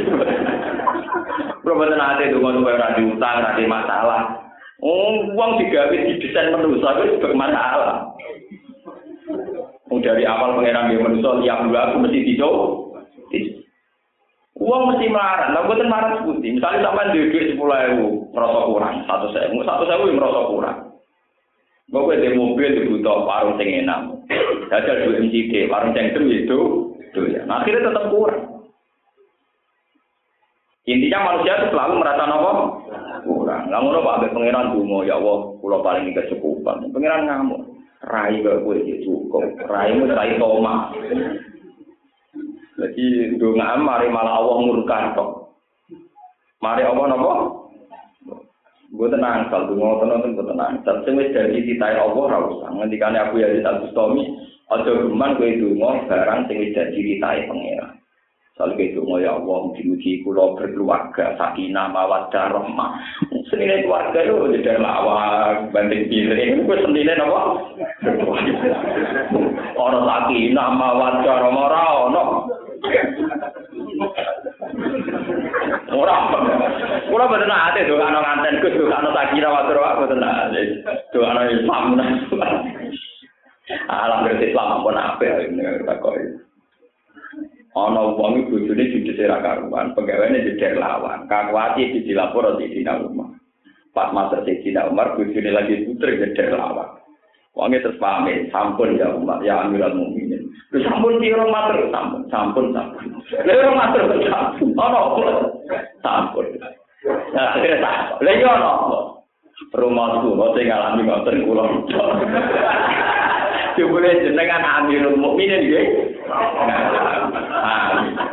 Kulo mboten ate donga supaya ora diutang, ora di masalah. Uang digawe didesain manusia itu bermasalah. Oh, dari awal pangeran dia manusia tiap dua aku mesti dido. Uang mesti marah, nah buatan marah sebuti. Misalnya sampai duit duit sepuluh ribu, merasa kurang, satu ribu, satu ribu yang merasa kurang. Gue di mobil dibutuh warung sing enak, jajal dua MCD, warung sing itu ya. Nah, akhirnya tetap kurang. Intinya manusia itu selalu merasa nopo kurang. Nggak ngono pak, pangeran dungo ya Allah, pulau paling kecukupan. Pangeran ngamuk, rai gak gue cukup, raimu rai toma. Jadi doa mari malah Allah murka tok. Mari Allah nopo? Gue tenang, kalau donga tenang gue tenang. Tapi dari titai Allah ra usah. Aku ya di Bustami, aja geman kowe donga barang sing wis dari titai pangeran. Soal itu ya Allah, mugi-mugi kula berkeluarga, sakinah, mawaddah, rahmah. Senine keluarga itu jadi lawak, banding piring, itu senine apa? Orang sakinah, mawaddah, rahmah, rahmah, Ora. Ora boten ate do ana nganten Gus do ana sakira watur wae boten ate. Do ana Islam. Alam berarti Islam pun apa ya ini takoi. Ana wong iku bojone judes ora karuan, pegawene jejer lawan. Kakuati di dilapor di Dina Umar. Pas mater di Dina Umar bojone lagi puter jejer lawan. Wonge terus pamit, sampun ya Umar, ya Amirul Mukminin. Lu sampun piro matur, sampun, sampun, sampun. Lha ora matur sampun. Ono sampun. Nah, lha yo ono. Rumahku, mau sing ngalami ngoten kula. Coba jenengan Amirul Mukminin nggih. Amin.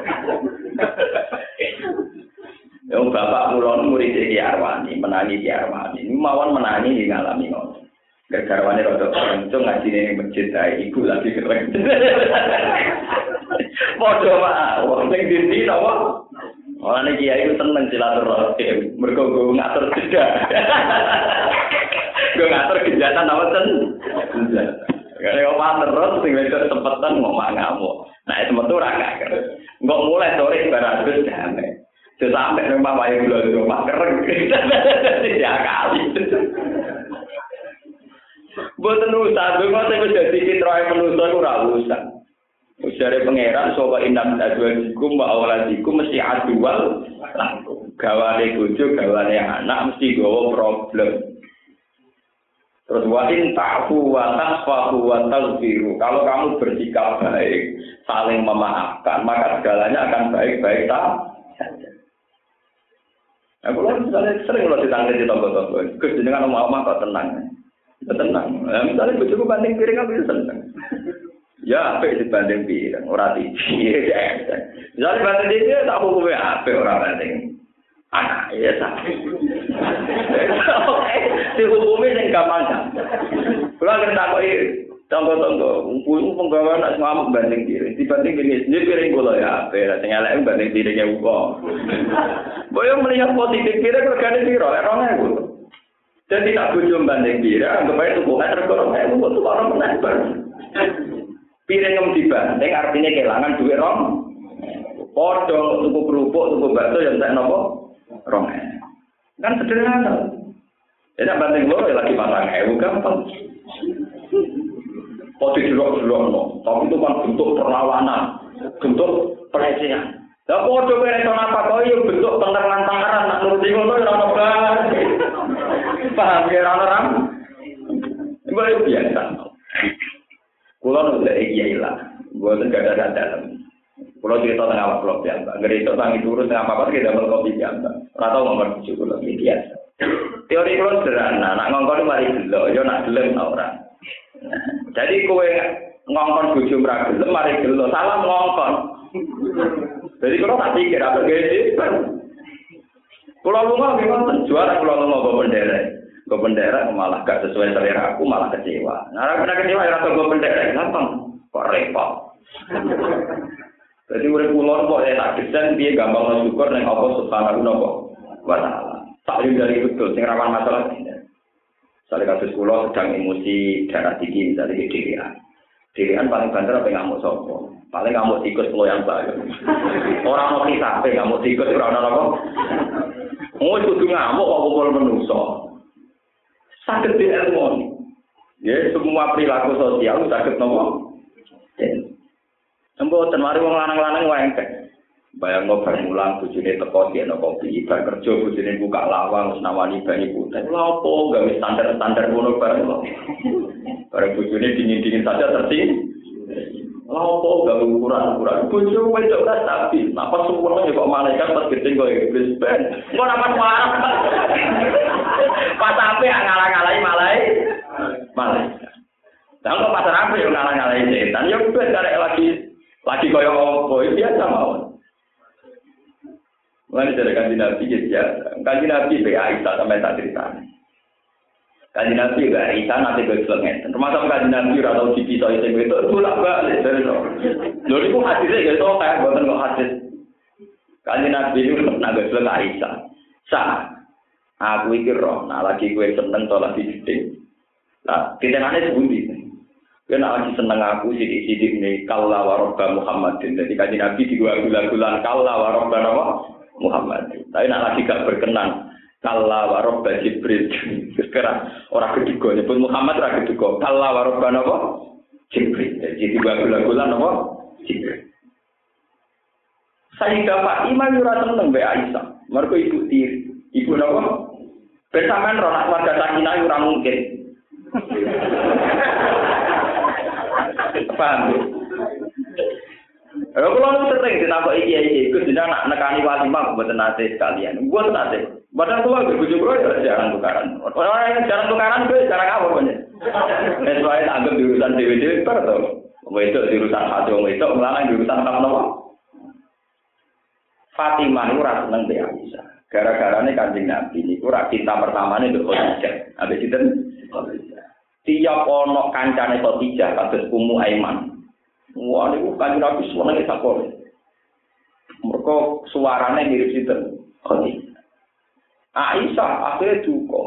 Bapak mulon murid Ki Arwani, menangi Ki Arwani. Mawon menangi ngalami ngoten. Garwane rada kenceng ngaji ning masjid ae iku lagi keren. Padha wae wong sing dindi napa? Ora nek kiai ku seneng silaturahim, mergo go ngatur jeda. Go ngatur kejahatan apa ten? Karena kau terus sing wedok sempetan ngomong ngamuk. Nah itu metu ora gak. Enggak mulai sore barang wis damai. Sampai nang bapak ibu lho rumah keren. Ya kali. Boten usah, donga sing wis dadi fitrah manusa iku ora usah. Usare pangeran sapa inam adwadikum wa auladikum mesti adual langsung. Gawane bojo, gawane anak mesti gawa problem. Terus wa in ta'fu wa tasfahu wa taghfiru. Kalau kamu bersikap baik, saling memaafkan, maka segalanya akan baik-baik tak Aku lalu misalnya sering lo ditangani di toko-toko, Gus jenengan mau omah kok tenang. Ya tenang. Nah, misalnya bojoku banding piring aku ya seneng. Ya apa dibanding piring, ora tiji. Misalnya banding tiji tak hukumnya apa ora banding anak ya tak. Si hukumnya yang gampang kan. Kalau kita takoki tonggo-tonggo, umpumu penggawa nak ngamuk banding piring. Dibanding gini, ini piring kula ya apa, sing elek banding piringnya uko. Boyo melihat positif piring regane piro, erongnya kulo. Dan tidak bojo banding pira, anggap aja tuku meter korong ewu, tuku orang menebar. Piring yang dibanding artinya kehilangan duit rom. Podo, tuku kerupuk, tuku bakso, yang tak nopo, rong Kan sederhana. Jadi banding lo ya lagi pasang ewu gampang. Podo jerok-jerok no. Tapi itu kan bentuk perlawanan, bentuk pelecehan. Lah padha kowe iso napa kok yo bentuk pengeran tangaran nak nuruti ngono ora ono Paham ya ora ora? Iku biasa. Kulo nu kiai lah, gue tuh gak ada dalam. Kulo cerita tentang awak kulo biasa, ngerito tangi turun tentang apa apa kita kopi biasa. Nomor tujuh kulo ini biasa. Teori kulo sederhana, nak ngongkon mari dulu, yo nak gelem ora. Jadi kowe ngongkon bojo ora gelem mari dulu, salah ngongkon. Jadi kalau tak pikir apa gede, Pulau Lunga memang juara Pulau Lunga gue bendera. Gue bendera malah gak sesuai selera aku malah kecewa. Kena kecewa ya gue bendera. Gampang. Kok repot. Jadi udah pulau kok ya tak desain dia gampang syukur neng apa subhanahu wa taala. Tak dari betul sing rawan masalah. Misalnya kasus pulau sedang emosi darah tinggi misalnya di dirian. Dirian paling banter apa ngamuk sopo. Paling ngamuk tikus pulau yang baik. Orang mau kisah, ngamuk tikus orang orang apa? Oh, kudu ngamuk kok kumpul menungso. Sakit di ilmu. Ya, semua perilaku sosial sakit nopo. Embo ten mari wong lanang-lanang wengkek. Bayang no bar mulang bojone teko dia no kopi, bar kerja bojone buka lawang wis nawani bani putih. Lha opo gawe standar-standar ngono bareng kok. Bareng bojone dingin-dingin saja terting. Lha opo gawe ukuran-ukuran bojo wedok ora stabil. Napa sempurna ya kok malaikat pas gedeng kok iblis ben. Kok napa waras. Pas ape ngalah-ngalahi malai. Malaikat. Lah kok pasar apa yang ngalah-ngalahi setan? Ya ben karek lagi lagi koyo opo biasa mawon. Mulai dari kanji Nabi ya biasa. Kanji Nabi be Aisyah sampai tak cerita. Kanji Nabi be Aisyah nanti gue selenget. Termasuk kanji Nabi atau cipi soal itu itu bolak balik dari. Lalu itu hadisnya gitu kayak bukan kok hadis. Kanji Nabi itu naga selenget Aisyah. Sah. Aku iki roh, nah lagi gue seneng tolak di gede. Nah, kita nanti sebuti. Kena lagi seneng aku sidik-sidik nih kalla warobba Muhammadin. Jadi kaji Nabi di dua gula-gulan kalla warobba apa? Muhammad. Tapi nak lagi gak berkenan. Kalla warobba Jibril. Sekarang orang ketiga nyebut Muhammad orang ketiga. Kalla warobba apa? Jibril. Jadi dua gula-gulan apa? Jibril. Sayyidah Fatimah yura seneng be Aisyah. Mereka ibu tiri. Ibu apa? Bersama ronak warga sakinah yura mungkin. Paham? Kalau kalau sering dinampak iki iki, gue tidak nak nekani walimah buat nate sekalian. Gue nate. Badan tua gue bujuk gue ya jarang tukaran. Orang yang jarang tukaran gue jarang apa punya. Eh soalnya di urusan dewi dewi per tuh. Itu di urusan hati itu melarang di urusan apa nopo. Fatimah itu rasa seneng be Aisyah. Gara-gara ini kanjeng Nabi ini kurang cinta pertama ini untuk Khadijah. Habis itu tiap ono kancane Khadijah kados Ummu Aiman. Wah, ini kan Nabi semuanya kita kore. Suaranya mirip sinten. Aisyah akhirnya duka.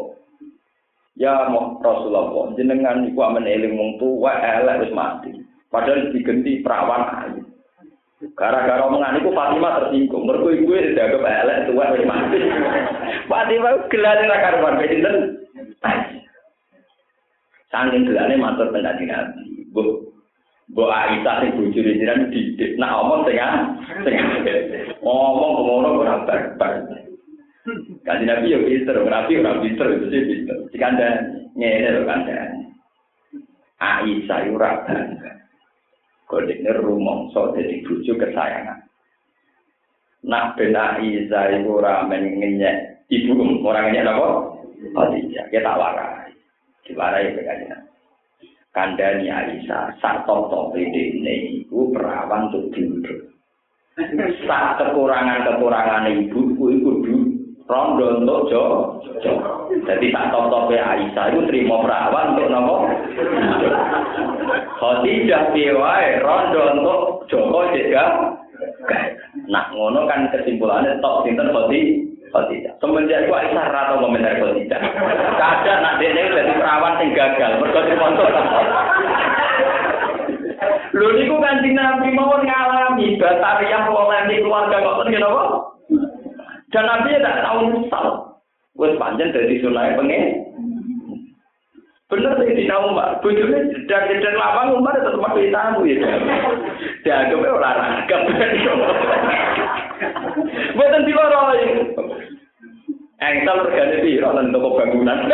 Ya mau Rasulullah, jenengan iku amen eling wong tuwa elek wis mati. Padahal digenti perawan ayu. Gara-gara omongan iku Fatimah tersinggung. Mergo iku wis dianggap elek tuwa wis mati. Fatimah gelane ra karuan sinten. Saking gelane matur teng Nabi. Bu Aisyah sing bojone jenengan didik. Nah omong sing sing ngomong ngono ora barbar. Kanjeng Nabi yo pinter, Nabi ora pinter itu sih pinter. Dikanda ngene lho kanda. Aisyah ora bangga. Kodene rumangsa dadi bojo kesayangan. Nak ben Aisyah ora men ngenyek ibu ora ngenyek apa? Khadijah, kita warai. Diwarai kanjeng. Kandani Aisyah sak top-top ini iku perawan untuk diurut. Sak kekurangan-kekurangan ibu iku iku du rondo untuk jo. Jadi sak top-top Aisyah itu terima perawan untuk nopo. Khadijah piwai rondo untuk Joko juga. Nah ngono kan kesimpulannya top sinten Khadijah. Khadijah. Semenjak itu Aisyah atau komentar Khadijah. Kadang nak dia ini jadi perawan yang gagal. Berkata sponsor. Lho niku kanjeng Nabi mau ngalami batariah polemik keluarga kok ngene apa? Dan Nabi tidak tahu nyesal. Wes panjang dari sunai pengen. Bener sih di Umar, bujurnya dan lapang Umar tetap pakai tamu ya. Dianggapnya olahraga. Buatan di luar Engsel regane piro nang toko bangunan.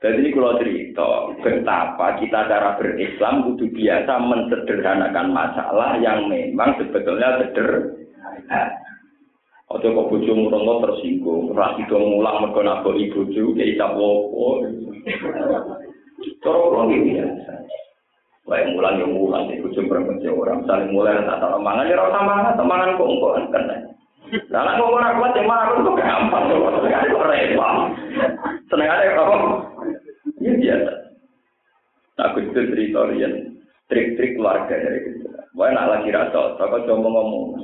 Jadi kalau cerita betapa kita cara berislam kudu biasa mensederhanakan masalah yang memang sebetulnya sederhana. Ojo kok bojo murongo tersinggung, ora itu ngulang mergo nabok ibu bojo ya isa wopo. Cara kula iki biasa. Wae mulang yang mulang bojo perempuan orang saling mulai tak tahu mangan ya ora mangan, mangan kok engko kan. Lah nek wong ora kuat ya marung kok gampang kok repot. Seneng aja apa? Ya biasa. Aku itu cerita rian trik-trik keluarga dari itu. Wah nak lagi rasa, aku coba ngomong.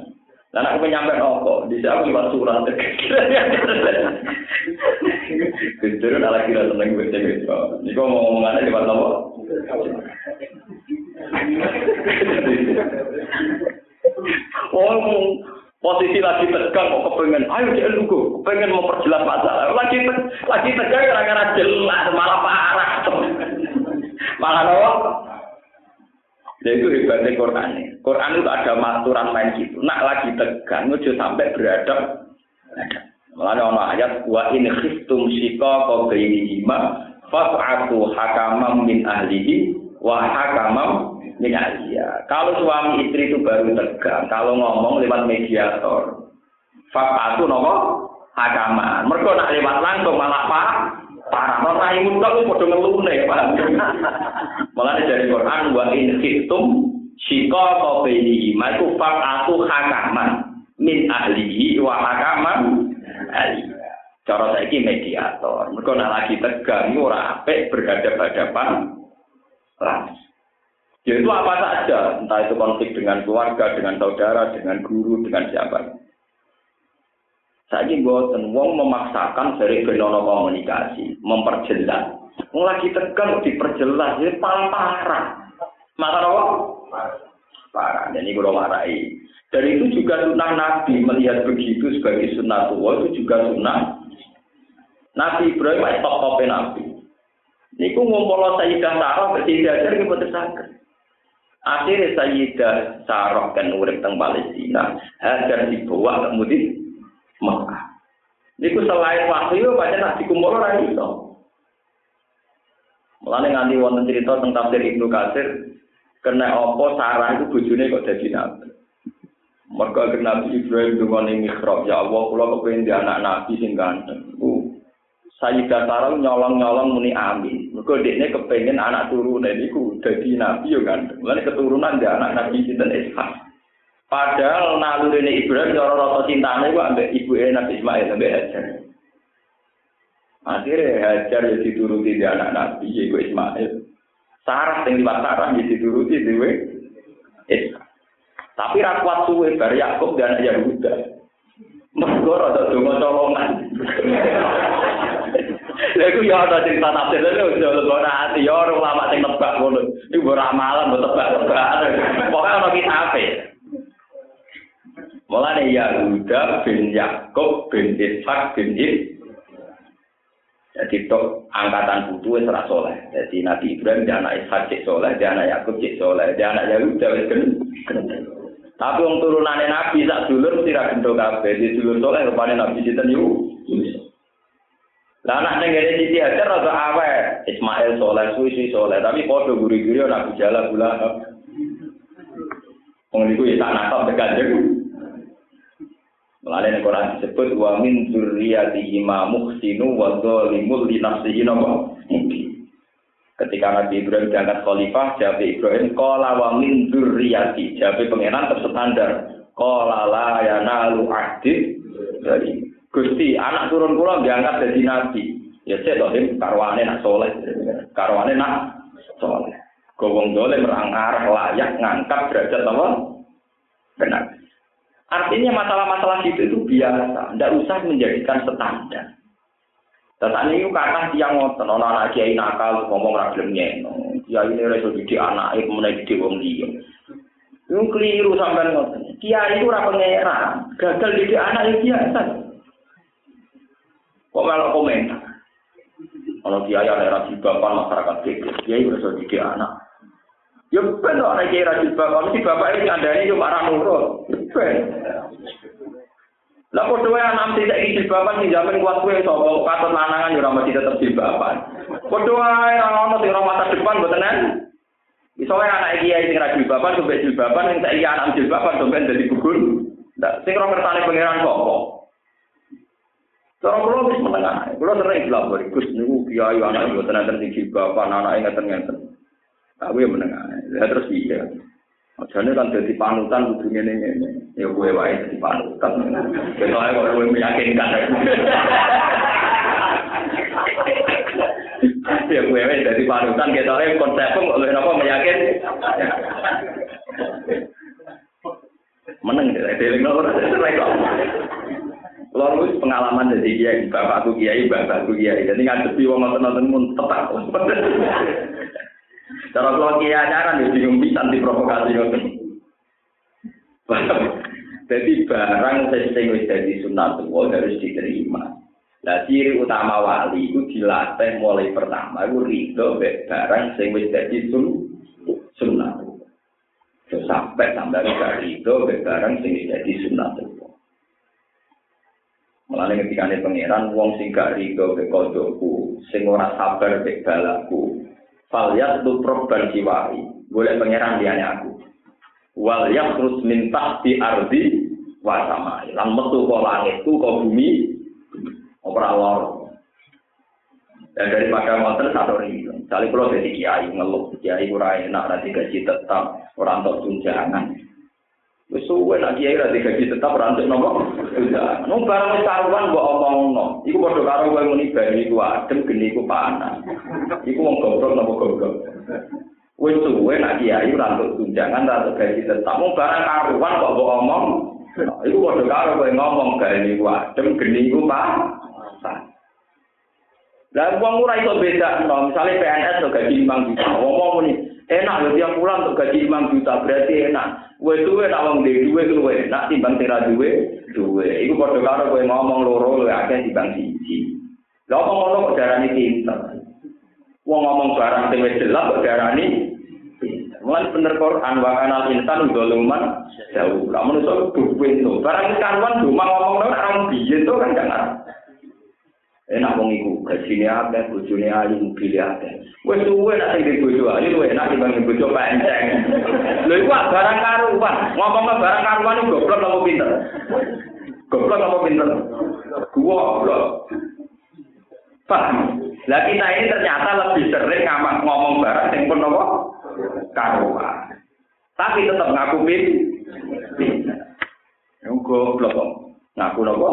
Lah aku penyampe apa? Di sana aku lewat surat. Nak lagi rasa seneng gue cewek. Niku mau ngomongannya lewat apa? Oh, posisi lagi tegang kok kepengen ayo dia lugu kepengen memperjelas masalah lagi te lagi tegang gara-gara jelas malah parah malah apa Nah itu hebatnya Quran. Quran itu ada aturan main gitu. Nak lagi tegang, ojo sampai beradab. Malah ono ayat wa in khiftum shiqaqa bainihima fas'atu hakamam min ahlihi wa hakamam min ahliya. Kalau suami istri itu baru tegang, kalau ngomong lewat mediator, fas'atu nopo? Hakaman. Mereka nak lewat langsung malah pak parah ora imun kok padha ngelune paham malah dari Quran wa in khiftum shika qabaini ma tu faqatu hakaman min ahlihi wa hakaman ahli cara saiki mediator. Mergo nek lagi tegang ora apik berhadapan-hadapan langsung Ya itu apa saja, entah itu konflik dengan keluarga, dengan saudara, dengan guru, dengan siapa. Saya buatan wong memaksakan dari benono komunikasi, memperjelas. Wong lagi tegang diperjelas, ini paling parah. Maka apa? Parah. Dan ini kalau marahi. Dari itu juga sunnah Nabi melihat begitu sebagai sunnah tua itu juga sunnah Nabi Ibrahim itu top Nabi. Niku ngumpul Sayyidah Sarah bersih ajar ini betul sakit. Akhirnya Sayyidah Sarah kan urip teng Palestina, hajar dibawa kemudian Mekah. Niku selain wahyu banyak nabi kumpul ora iso. Mulane nganti wonten cerita tentang tafsir Ibnu Katsir kena apa Sarah itu bojone kok dadi nabi. Mergo Nabi Ibrahim dungane mihrab, ya Allah kula kepengin di anak nabi sing ganteng. Sayyidah Sarah nyolong-nyolong muni amin. Mergo dekne kepengin anak turune niku dadi nabi yo ganteng. Mulane keturunan di anak nabi sinten Ishak. Padahal naluri ini Ibrahim cara rasa cintanya itu ambek ibu Nabi Ismail ambek Hajar. Akhirnya Hajar ya dituruti di anak Nabi ibu Ismail. Sarah yang lewat Sarah ya dituruti di Ishak. Tapi rakwat suwe bar Yakub dan Yahuda. Mergo rada donga colongan. Lha iku ya ada cerita tafsir lho lho ora ati yo ora ulama sing tebak ngono. Iku ora malam tebak-tebak. Pokoke ana kitabe. Mulane Yahuda bin Yakub bin Ishak bin Ib. Jadi tok angkatan putu wis ora soleh. Jadi Nabi Ibrahim dia anak Ishak cek soleh, dia anak Yakub cek soleh, dia anak Yahuda wis. Tapi wong turunane Nabi sak dulur mesti ra gendo kabeh. Di dulur soleh rupane Nabi sinten yu. Lah anak ning ngene Siti Hajar rada awet. Ismail soleh, suwi soleh, tapi padha guri-guri Nabi Jala bulan. Wong niku ya tak nakal tekan Mulane nek Quran disebut wa min dzurriyyatihi ma muhsinu wa dzalimul li nafsihi Ketika Nabi Ibrahim diangkat khalifah, jawab Ibrahim, Qala wa min dzurriyyati. Jawab pengenan terstandar. Qala la yanalu ahdi dari Gusti, anak turun kula diangkat jadi nabi. Ya cek toh karwane nak soleh. Karwane nak soleh. Gowong dole merangar layak ngangkat derajat apa? Benar. Artinya masalah-masalah itu itu biasa, tidak usah menjadikan standar. Tetapi itu kata tiang ngoten, orang anak kiai nakal ngomong ragilnya, kiai ini reso didik anak, itu didik wong dia. Itu keliru sampai ngoten. Kiai itu orang pangeran, gagal didik anak itu biasa. Kok malah komentar? Kalau kiai ada rasi bapak masyarakat kecil, kiai reso didik anak. Ya ben ora kira bapak, mesti bapak ini ada ini cuma marah nurut. Ben. Lah padha wae anak tidak iki jilbaban sing jamin kuat kowe sapa katut lanangan ya ora mesti tetep jilbaban. Padha wae ora ono sing mata depan mboten. Iso wae anak iki sing ra jilbaban sampe jilbaban sing saiki anak jilbaban sampe dadi gugur. Sing ora kertane pangeran kok. Sekarang kalau habis menengah, kalau sering dilapor, Gus niku kiai anak ibu tenan tenan bapak anak ngeten-ngeten. tenan. Tapi yang menengah, ya terus iya. Jadi kan dadi panutan ujungnya nih, ya gue wae dadi panutan. Kita ayo gue meyakinkan. Ya gue wae dadi panutan, kita ayo konsep pun gue nopo meyakin. Meneng, ya, dia nggak pernah, dia Kalau pengalaman dari kiai, bapakku kiai, bapakku kiai. Jadi ngadepi wong nonton-nonton mun tetap. Cara kalau kiai ajaran ya bingung bisa diprovokasi ngoten. Jadi barang sing wis dadi sunatullah harus diterima. Nah ciri utama wali itu dilatih mulai pertama itu ridho barang sing wis dadi sun sunatullah. Sampai sampai itu barang sing jadi sunatullah. Mulane ini pangeran wong sing gak rido ke kodoku, sing ora sabar ke balaku. Falyat tu proban jiwai, boleh pangeran diane aku. Wal terus min tahti ardi wa samai. Metu kok langit ku kok bumi ora lor. Dan daripada motor satu ribu. Misalnya kalau jadi kiai ngeluh, kiai ora enak nanti gaji tetap, orang tok tunjangan. Wis suwe nak kiai ra digaji tetap ora entuk nopo. Nung barang wis karuan mbok omongno. Iku padha karo kowe muni bali iku adem geni iku panas. Iku wong goblok nopo goblok. Wis suwe nak kiai ora entuk tunjangan ra entuk gaji tetap. Mung barang karuan kok mbok omong. Iku padha karo kowe ngomong gani iku adem geni iku panas. Lah wong ora iso beda, no. misalnya PNS tuh gaji 5 juta, wong mau nih, enak ya tiap bulan tuh gaji 5 juta, berarti enak. Wes duwe nak wong duwe duwe luwe, nak timbang tira duwe, duwe. Iku padha karo kowe ngomong loro luwe akeh timbang siji. Lah apa ngono kok darani pinter. Wong ngomong barang wis jelas kok darani Mulai bener Quran wa anal insan doluman jauh. Kamu nusul duwe itu. Barang karuan cuma ngomong orang biyen tuh kan jangan. Enak wong iku gajine akeh bojone ayu mobil akeh. Wis suwe nek sing bojo ayu luwe enak dibanding bojo panceng lho iku barang karuan. Ngomong barang karuan iku goblok apa pinter? Goblok apa pinter? Goblok. Paham? Lah kita ini ternyata lebih sering ngamak ngomong barang yang pun apa? Karuan. Tapi tetap ngaku pinter. Goblok ngaku nopo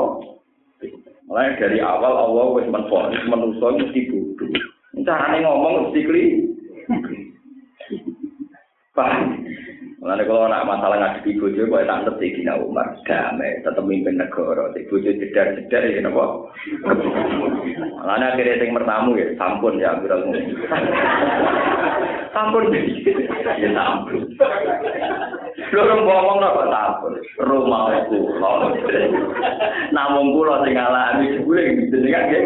Mulai dari awal Allah wis menfonis manusia mesti bodoh. Carane ngomong mesti kli. Paham? Mulai kalau nak masalah ngadepi bojo kok tak ngerti Dina Umar damai tetap mimpin negara. Di bojo jedar-jedar ya napa? Mulai akhirnya sing mertamu ya sampun ya Amirul Sampun ya sampun. Loro ngomong napa sampun. Rumah kula. Namung kula sing ngalami guling jenengan nggih.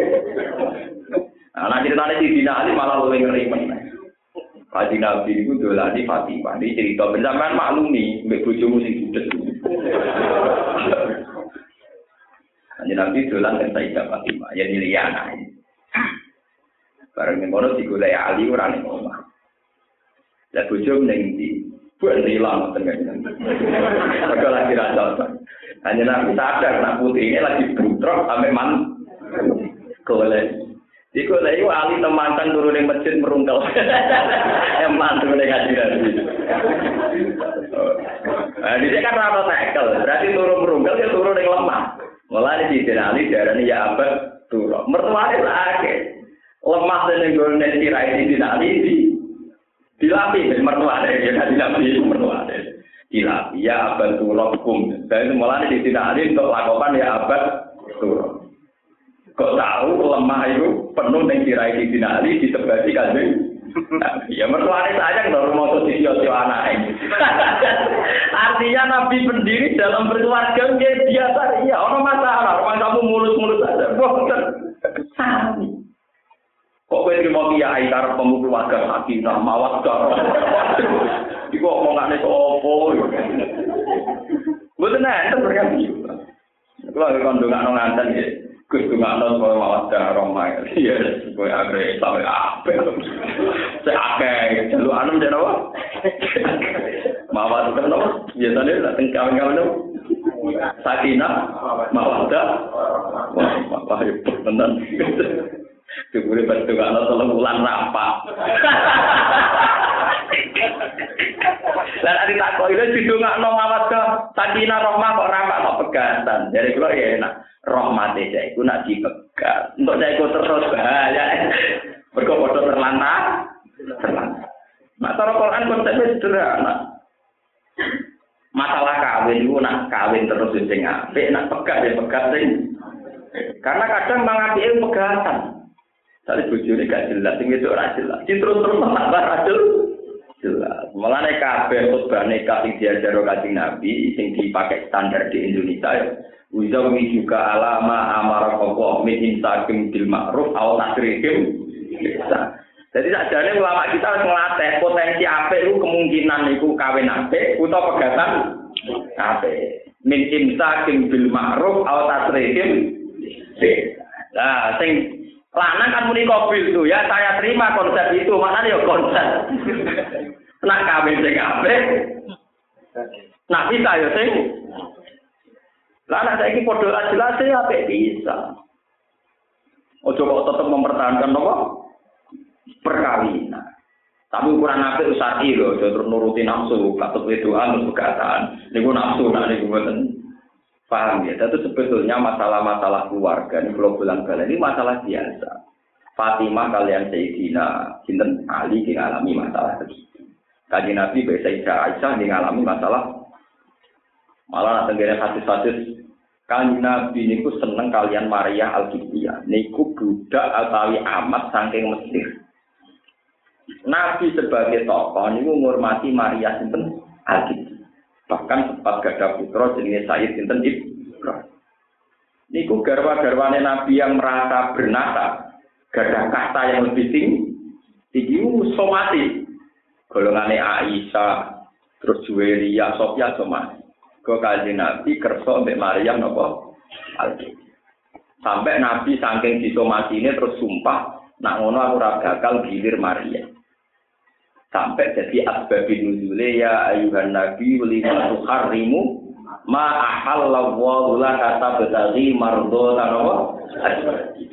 Nah, ceritanya di Dina malah lebih ngeri meneh. Kaji Nabi itu dolani Fatimah. Ini cerita bersama maklumi, mbak bojomu sing budet. Kaji Nabi dolan dengan Sayyidah Fatimah, ya ini. Barang yang kono digulai Ali orang yang ngomong. Lah bojo ning ndi? Buat hilang tengah Maka lagi rasa. Hanya Nabi sadar, nak putih ini lagi butrok sampai man. Golek. Iku iku ali temantan turun ning masjid merungkel. Yang mantu ning ngaji nabi. Nah, dia kan rata tekel, berarti turun merungkel ya turun ning lemah. Mulai di ali darani ya abad turun. Mertuane lagi. Lemah ning gone sirai di ali di dilapi mertuane ya kan dilapi. Dilapi ya abad turun kum. Dan mulai di ali untuk lakukan ya abad turun. Kok tahu lemah itu penuh dengan tirai di dinali disebati kanjeng Ya mertuanya saja baru mau di sio anak ini. Artinya Nabi pendiri dalam berkeluarga dia biasa, iya orang masalah, orang kamu mulus-mulus saja, bosan. Kok kowe terima kiai karep pemu keluarga sakinah mawaddah. Iku omongane opo. Mboten enten berkati. Kalau di kandung anak nanti, gue tuh nggak tahu soal mawar darah Roma. Iya, gue agres sampai apa? Saya akeh, jalur anum jadi apa? Mawar darah Roma, iya tadi lah tengkal kau nih. Sakina, mawar darah, mawar itu tenan. Tuh bantu nggak tahu bulan rapat. Dan ada tak kau itu didungak no mawas ke sakina rohmah kok rampak kok pegatan. Jadi kalau ya enak rahmate saya iku nak dipegat. Untuk saya iku terus bahaya. Mergo. Nah, cara Quran konsepnya sederhana. Masalah kawin itu nak kawin terus sing apik, nak pegat ya pegat sing. Karena kadang mengapi ilmu pegatan. Tadi bujurnya gak jelas, sing itu ora jelas. Terus terus tambah rajul jelas. Mulane kabeh khutbah nikah sing diajar kanjeng Nabi sing dipakai standar di Indonesia Uzawi juga alama amara kokoh min insakim bil ma'ruf aw tasrikim Jadi sajane ulama kita harus ngelatih potensi apa itu kemungkinan niku kawin apik utawa pegatan apik. Min imsakin bil ma'ruf aw tasrihim. Nah, sing lanang kan muni kobil tuh ya, saya terima konsep itu, maknanya ya konsep. Nak kawin sing apik. Nak bisa ya sing. Lah anak saiki padha jelas ya apik bisa. Ojo kok tetep mempertahankan apa? Perkawinan. Tapi ukuran apik usari lho, aja terus nuruti nafsu, katut wedoan terus begatan. Niku nafsu nak niku mboten paham ya. Itu sebetulnya masalah-masalah keluarga ini kalau bilang kalian ini masalah biasa. Fatimah kalian Sayyidina Sinten Ali mengalami masalah begitu. Kaji Nabi Sayyidah Aisyah mengalami masalah malah tenggara hadis-hadis Kanjeng Nabi niku seneng kalian Maria al Niku budak atawi amat saking Mesir. Nabi sebagai tokoh niku menghormati Maria sinten al Bahkan sempat gada putra jenenge Sayyid sinten Ibrahim. Niku garwa-garwane Nabi yang merasa bernasa, gada kata yang lebih tinggi, tinggi somati. Golongane Aisyah, terus Juweria, Sofia somati. Kau kaji Nabi kerso mbek Maryam nopo Sampai Nabi saking disomasi ini terus sumpah, nak ngono aku ora bakal gilir Maryam. Sampai jadi asbabi nuzule ya ayuhan nabi lima tuharrimu ma ahallallahu laka tabtaghi mardhatan apa?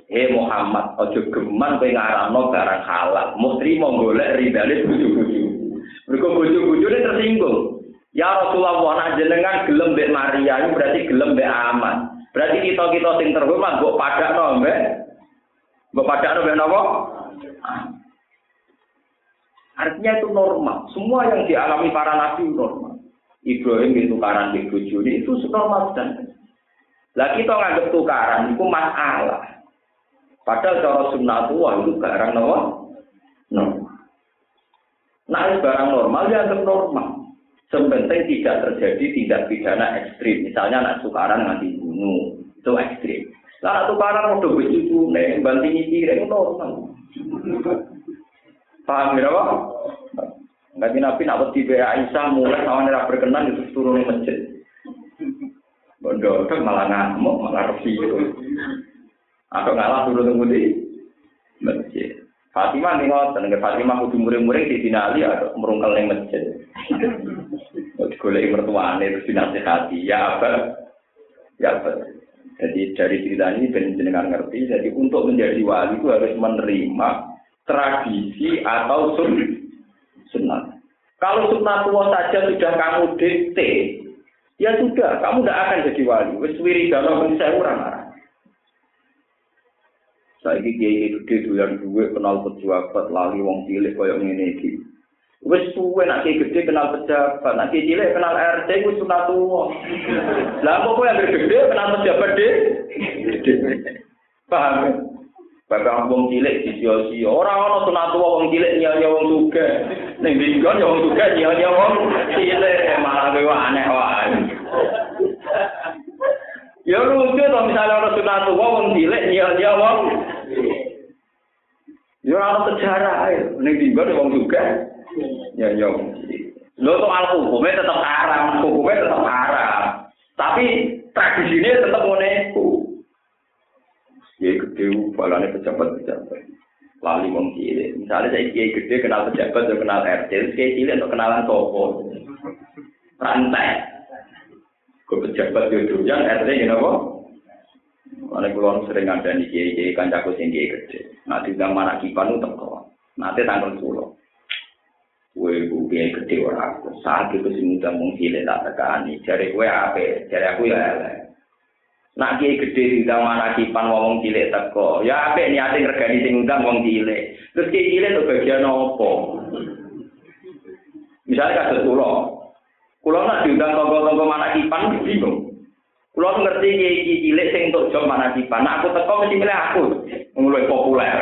He Muhammad, ojo geman kowe ngaramno barang halal. Mesti mau golek ridane bojo-bojo. Mergo bojo-bojone tersinggung. Ya Rasulullah, nak jenengan gelem mbek Maria, itu berarti gelem mbek aman. Berarti kita kita sing terhormat mbok padakno mbek mbok padakno mbek napa? Artinya itu normal. Semua yang dialami para nabi normal. Ibrahim itu tukaran di bojone itu normal dan lah kita nganggep tukaran itu masalah. Padahal cara sunnatullah itu barang normal. Normal. Nah, barang normal ya normal. Sepenting tidak terjadi tindak pidana ekstrim. Misalnya anak tukaran nanti bunuh, itu ekstrim. Nah, anak tukaran udah begitu, nih, banting piring normal. Paham ya, Pak? Nabi Nabi nak wedi be Aisyah mulai sama nira berkenan itu turun di masjid. Bodoh, malah ngamuk, malah resi itu. Atau ngalah turun di masjid. Fatimah nih ngoten, nek Fatimah kudu muring-muring di dinali atau merungkel ning masjid. Golek mertuane terus dinasihati, ya apa? Ya apa? Jadi dari cerita ini ben jenengan ngerti, jadi untuk menjadi wali itu harus menerima tradisi atau sun sunnah. Kalau sunnah tua saja sudah kamu dikte, ya sudah, kamu tidak akan jadi wali. Wis wiridan saya orang Saiki kiai gede doyan duwe kenal pejabat lali wong cilik kaya ngene iki. Wis suwe nek kiai gede kenal pejabat, nek kiai cilik kenal RT wis sunat tuwa. Lah kok yang gede kenal pejabat de? Paham? Bapak wong cilik disio-sio. Ora ana sunat tuwa wong cilik nyanyi wong sugih. Ning dinggon wong sugih nyanyi wong cilik malah kowe aneh wae. Ya lucu to misalnya orang sunat tua wong cilik nyanyi wong Ya ora sejarah ae. Ning timbal wong juga. Ya ya. Lho soal hukumnya tetap haram, hukumnya tetap haram. Tapi tradisinya tetap ngene Ya gede balane pejabat-pejabat. Lali wong cilik. Misalnya saya kiai gede kenal pejabat, kenal RT, kiai cilik untuk kenalan toko. Rantai. Ke pejabat itu yang RT gini apa? Mulai pulau sering ada di kiai kiai kancaku sing kiai gede. Nanti diundang mana kipan itu teko. Nanti tanggal pulau. Kue bu kiai gede orang. Saat itu sih muda mung cilik tak tekani. Jari kue apa? Jari aku ya elek. Nak kiai gede diundang mana kipan ngomong cilik teko. Ya apa niate ngergani sing undang wong cilik. Terus kiai cilik itu bagian apa? Misalnya kasus pulau. Pulau nak diundang tonggo-tonggo mana kipan bingung. Kulo ngerti iki cilik sing untuk job mana tiba. Nah aku teko mesti milih aku. Mulai populer.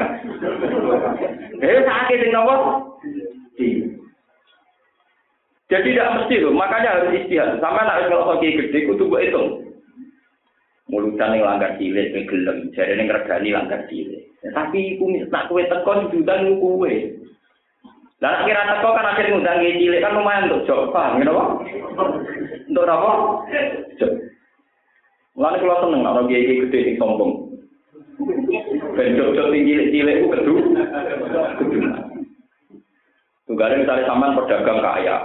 Eh sakit sing nopo? Jadi tidak mesti loh, makanya harus istihad. Sampai nak kalau kaki gede, kudu gue hitung. Mulutan yang langgar cilik, yang gelem. Jadi yang regani langgar cilik. Tapi aku nak kue tekon, diundang kue. Lah kira teko kan akhir ngundang cilik kan lumayan untuk job, paham ngene apa? Untuk apa? Job. Mulane kula seneng ana kiai gede sing sombong. Ben job-job sing cilik-cilik ku kedu. Tunggale misalnya sampean pedagang kaya,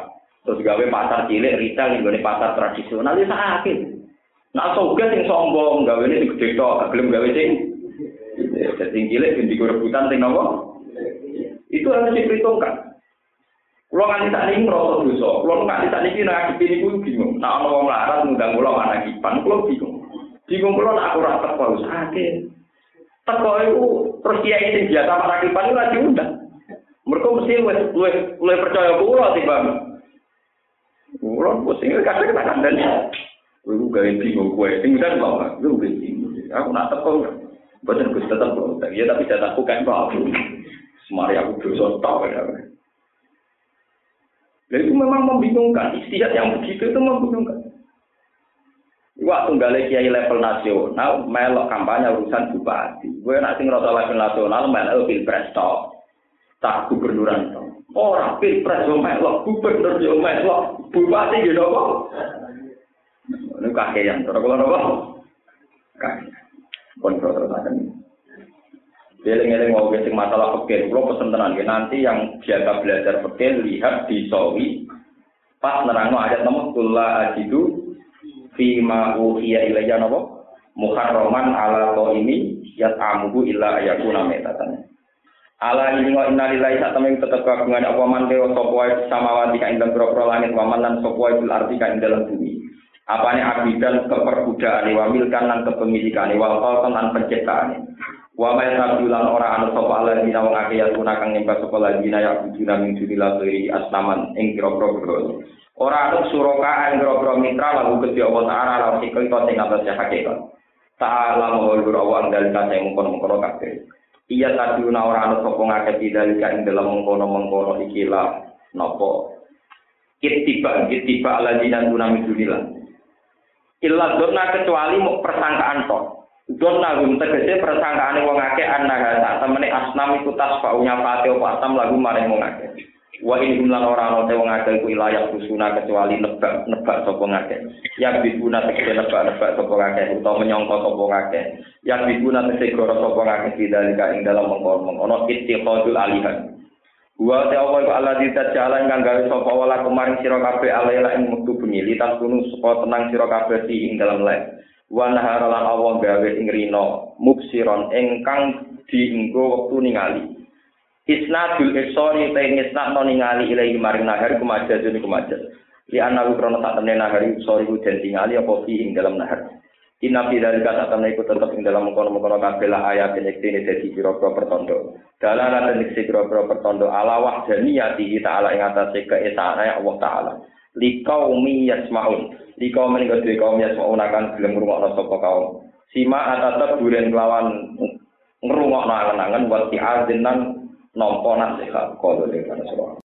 terus gawe pasar cilik retail ning pasar tradisional ya sakit. Nah, soge sing sombong, gawe ini gede tok, gelem gawe sing sing cilik ben rebutan sing nopo? Itu harus diperhitungkan. Kulo nganti tak niki ngrasa dosa. Kulo nganti tak niki ngadepi niku bingung. Nek ana wong larat ngundang kula mana kipan, kulo bingung. Bingung kulo nek aku ora teko sakit. Teko iku terus kiai sing biasa iku lagi undang. Mereka mesti luwih luwih percaya kulo timbang. Kulo pusing kadang tak kandhani. Kulo gawe bingung kowe. Sing udah kok, kulo bingung. Aku nak teko. Boten Gus tetep kok. Ya tapi jatahku kan Pak. Semari aku dosa tok ya. Dan itu memang membingungkan. Istihad yang begitu itu membingungkan. Waktu tunggalnya kiai level nasional, melok kampanye urusan bupati. Gue nak sing rasa level nasional, melok pilpres tok. Tak gubernuran tok. Orang pilpres yo melok, gubernur yo melok, bupati gitu kok. Ini kakek yang, terus kalau nopo? Kakek. Kontrol terus akan. Eling-eling mau sing masalah fikih, kalau pesen tenan nanti yang biasa belajar fikih lihat di sawi pas nerangno ayat nomor kula ajidu fi ma uhiya ilayya napa muharraman ala yat amuhu illa ayakuna metatan. Ala ini wa inna lillahi sak temen tetep kagungan apa man dewa sapa wae samawati ka ing dalem langit wa man lan sapa wae bil ardi ka ing dalem bumi. Apane abidan keperbudakan wa milkan lan kepemilikan wa khalqan lan penciptaan. Wa ma yasabulan ora ana sapa ala dina wong akeh ya kang nyembah sapa lagi ya bujuna min dunillah asnaman ing berhala. Ora ana suraka ing kira-kira mitra lagu Gusti Allah taala lan sikil to sing atas hakikat. Ta'ala mahul rawan dalil kate mengkono-mengkono kabeh. Iya tadiuna ora ana sapa ngakeh dalil ing dalam mengkono-mengkono iki lah napa Kitiba, kitiba ala dina duna min dunillah. Illa dona kecuali mau persangkaan tok. Don nagum tegese persangkaane wong akeh sak temene asnam iku tasfa'unya fatih apa asam lagu maring wong. Wa in jumlah ora ana wong akeh iku layak kusuna kecuali nebak nebak sapa ngakeh. Ya bibuna tegese nebak nebak sapa ngakeh utawa menyangka sapa ngakeh. Ya bibuna tegese goro sapa ngakeh didalika ing dalam mengkon-mengkon ittiqadul alihan. Wa ta Allah iku Allah jalan kang gawe sapa wala kemarin sira kabeh alaila ing mektu bengi litas kunu supaya tenang sira kabeh ing dalam lek wa nahara lan Allah gawe ing rino mubsiron ingkang dienggo wektu ningali isnadul isori te isnad no ningali ilahi maring nahar kumajaz ni kumajaz li anna krono tak temne nahar isori ku den tingali apa fi ing dalam nahar. Inna fi dalika tak temne iku tetep ing dalam mengkono-mengkono kabeh lah ayat nek dene dadi pira-pira pertondo. Dalalan nek pira-pira pertondo. Ala wahdaniyati ta'ala ing atase keesane Allah taala. Likaumi yasmaun. Likaumi kedue kaum yasmaun akan gelem ngrungokno sapa kaum. Sima atatep duren kelawan ngrungokno angen-angen wa nampa nasihat kalau dengan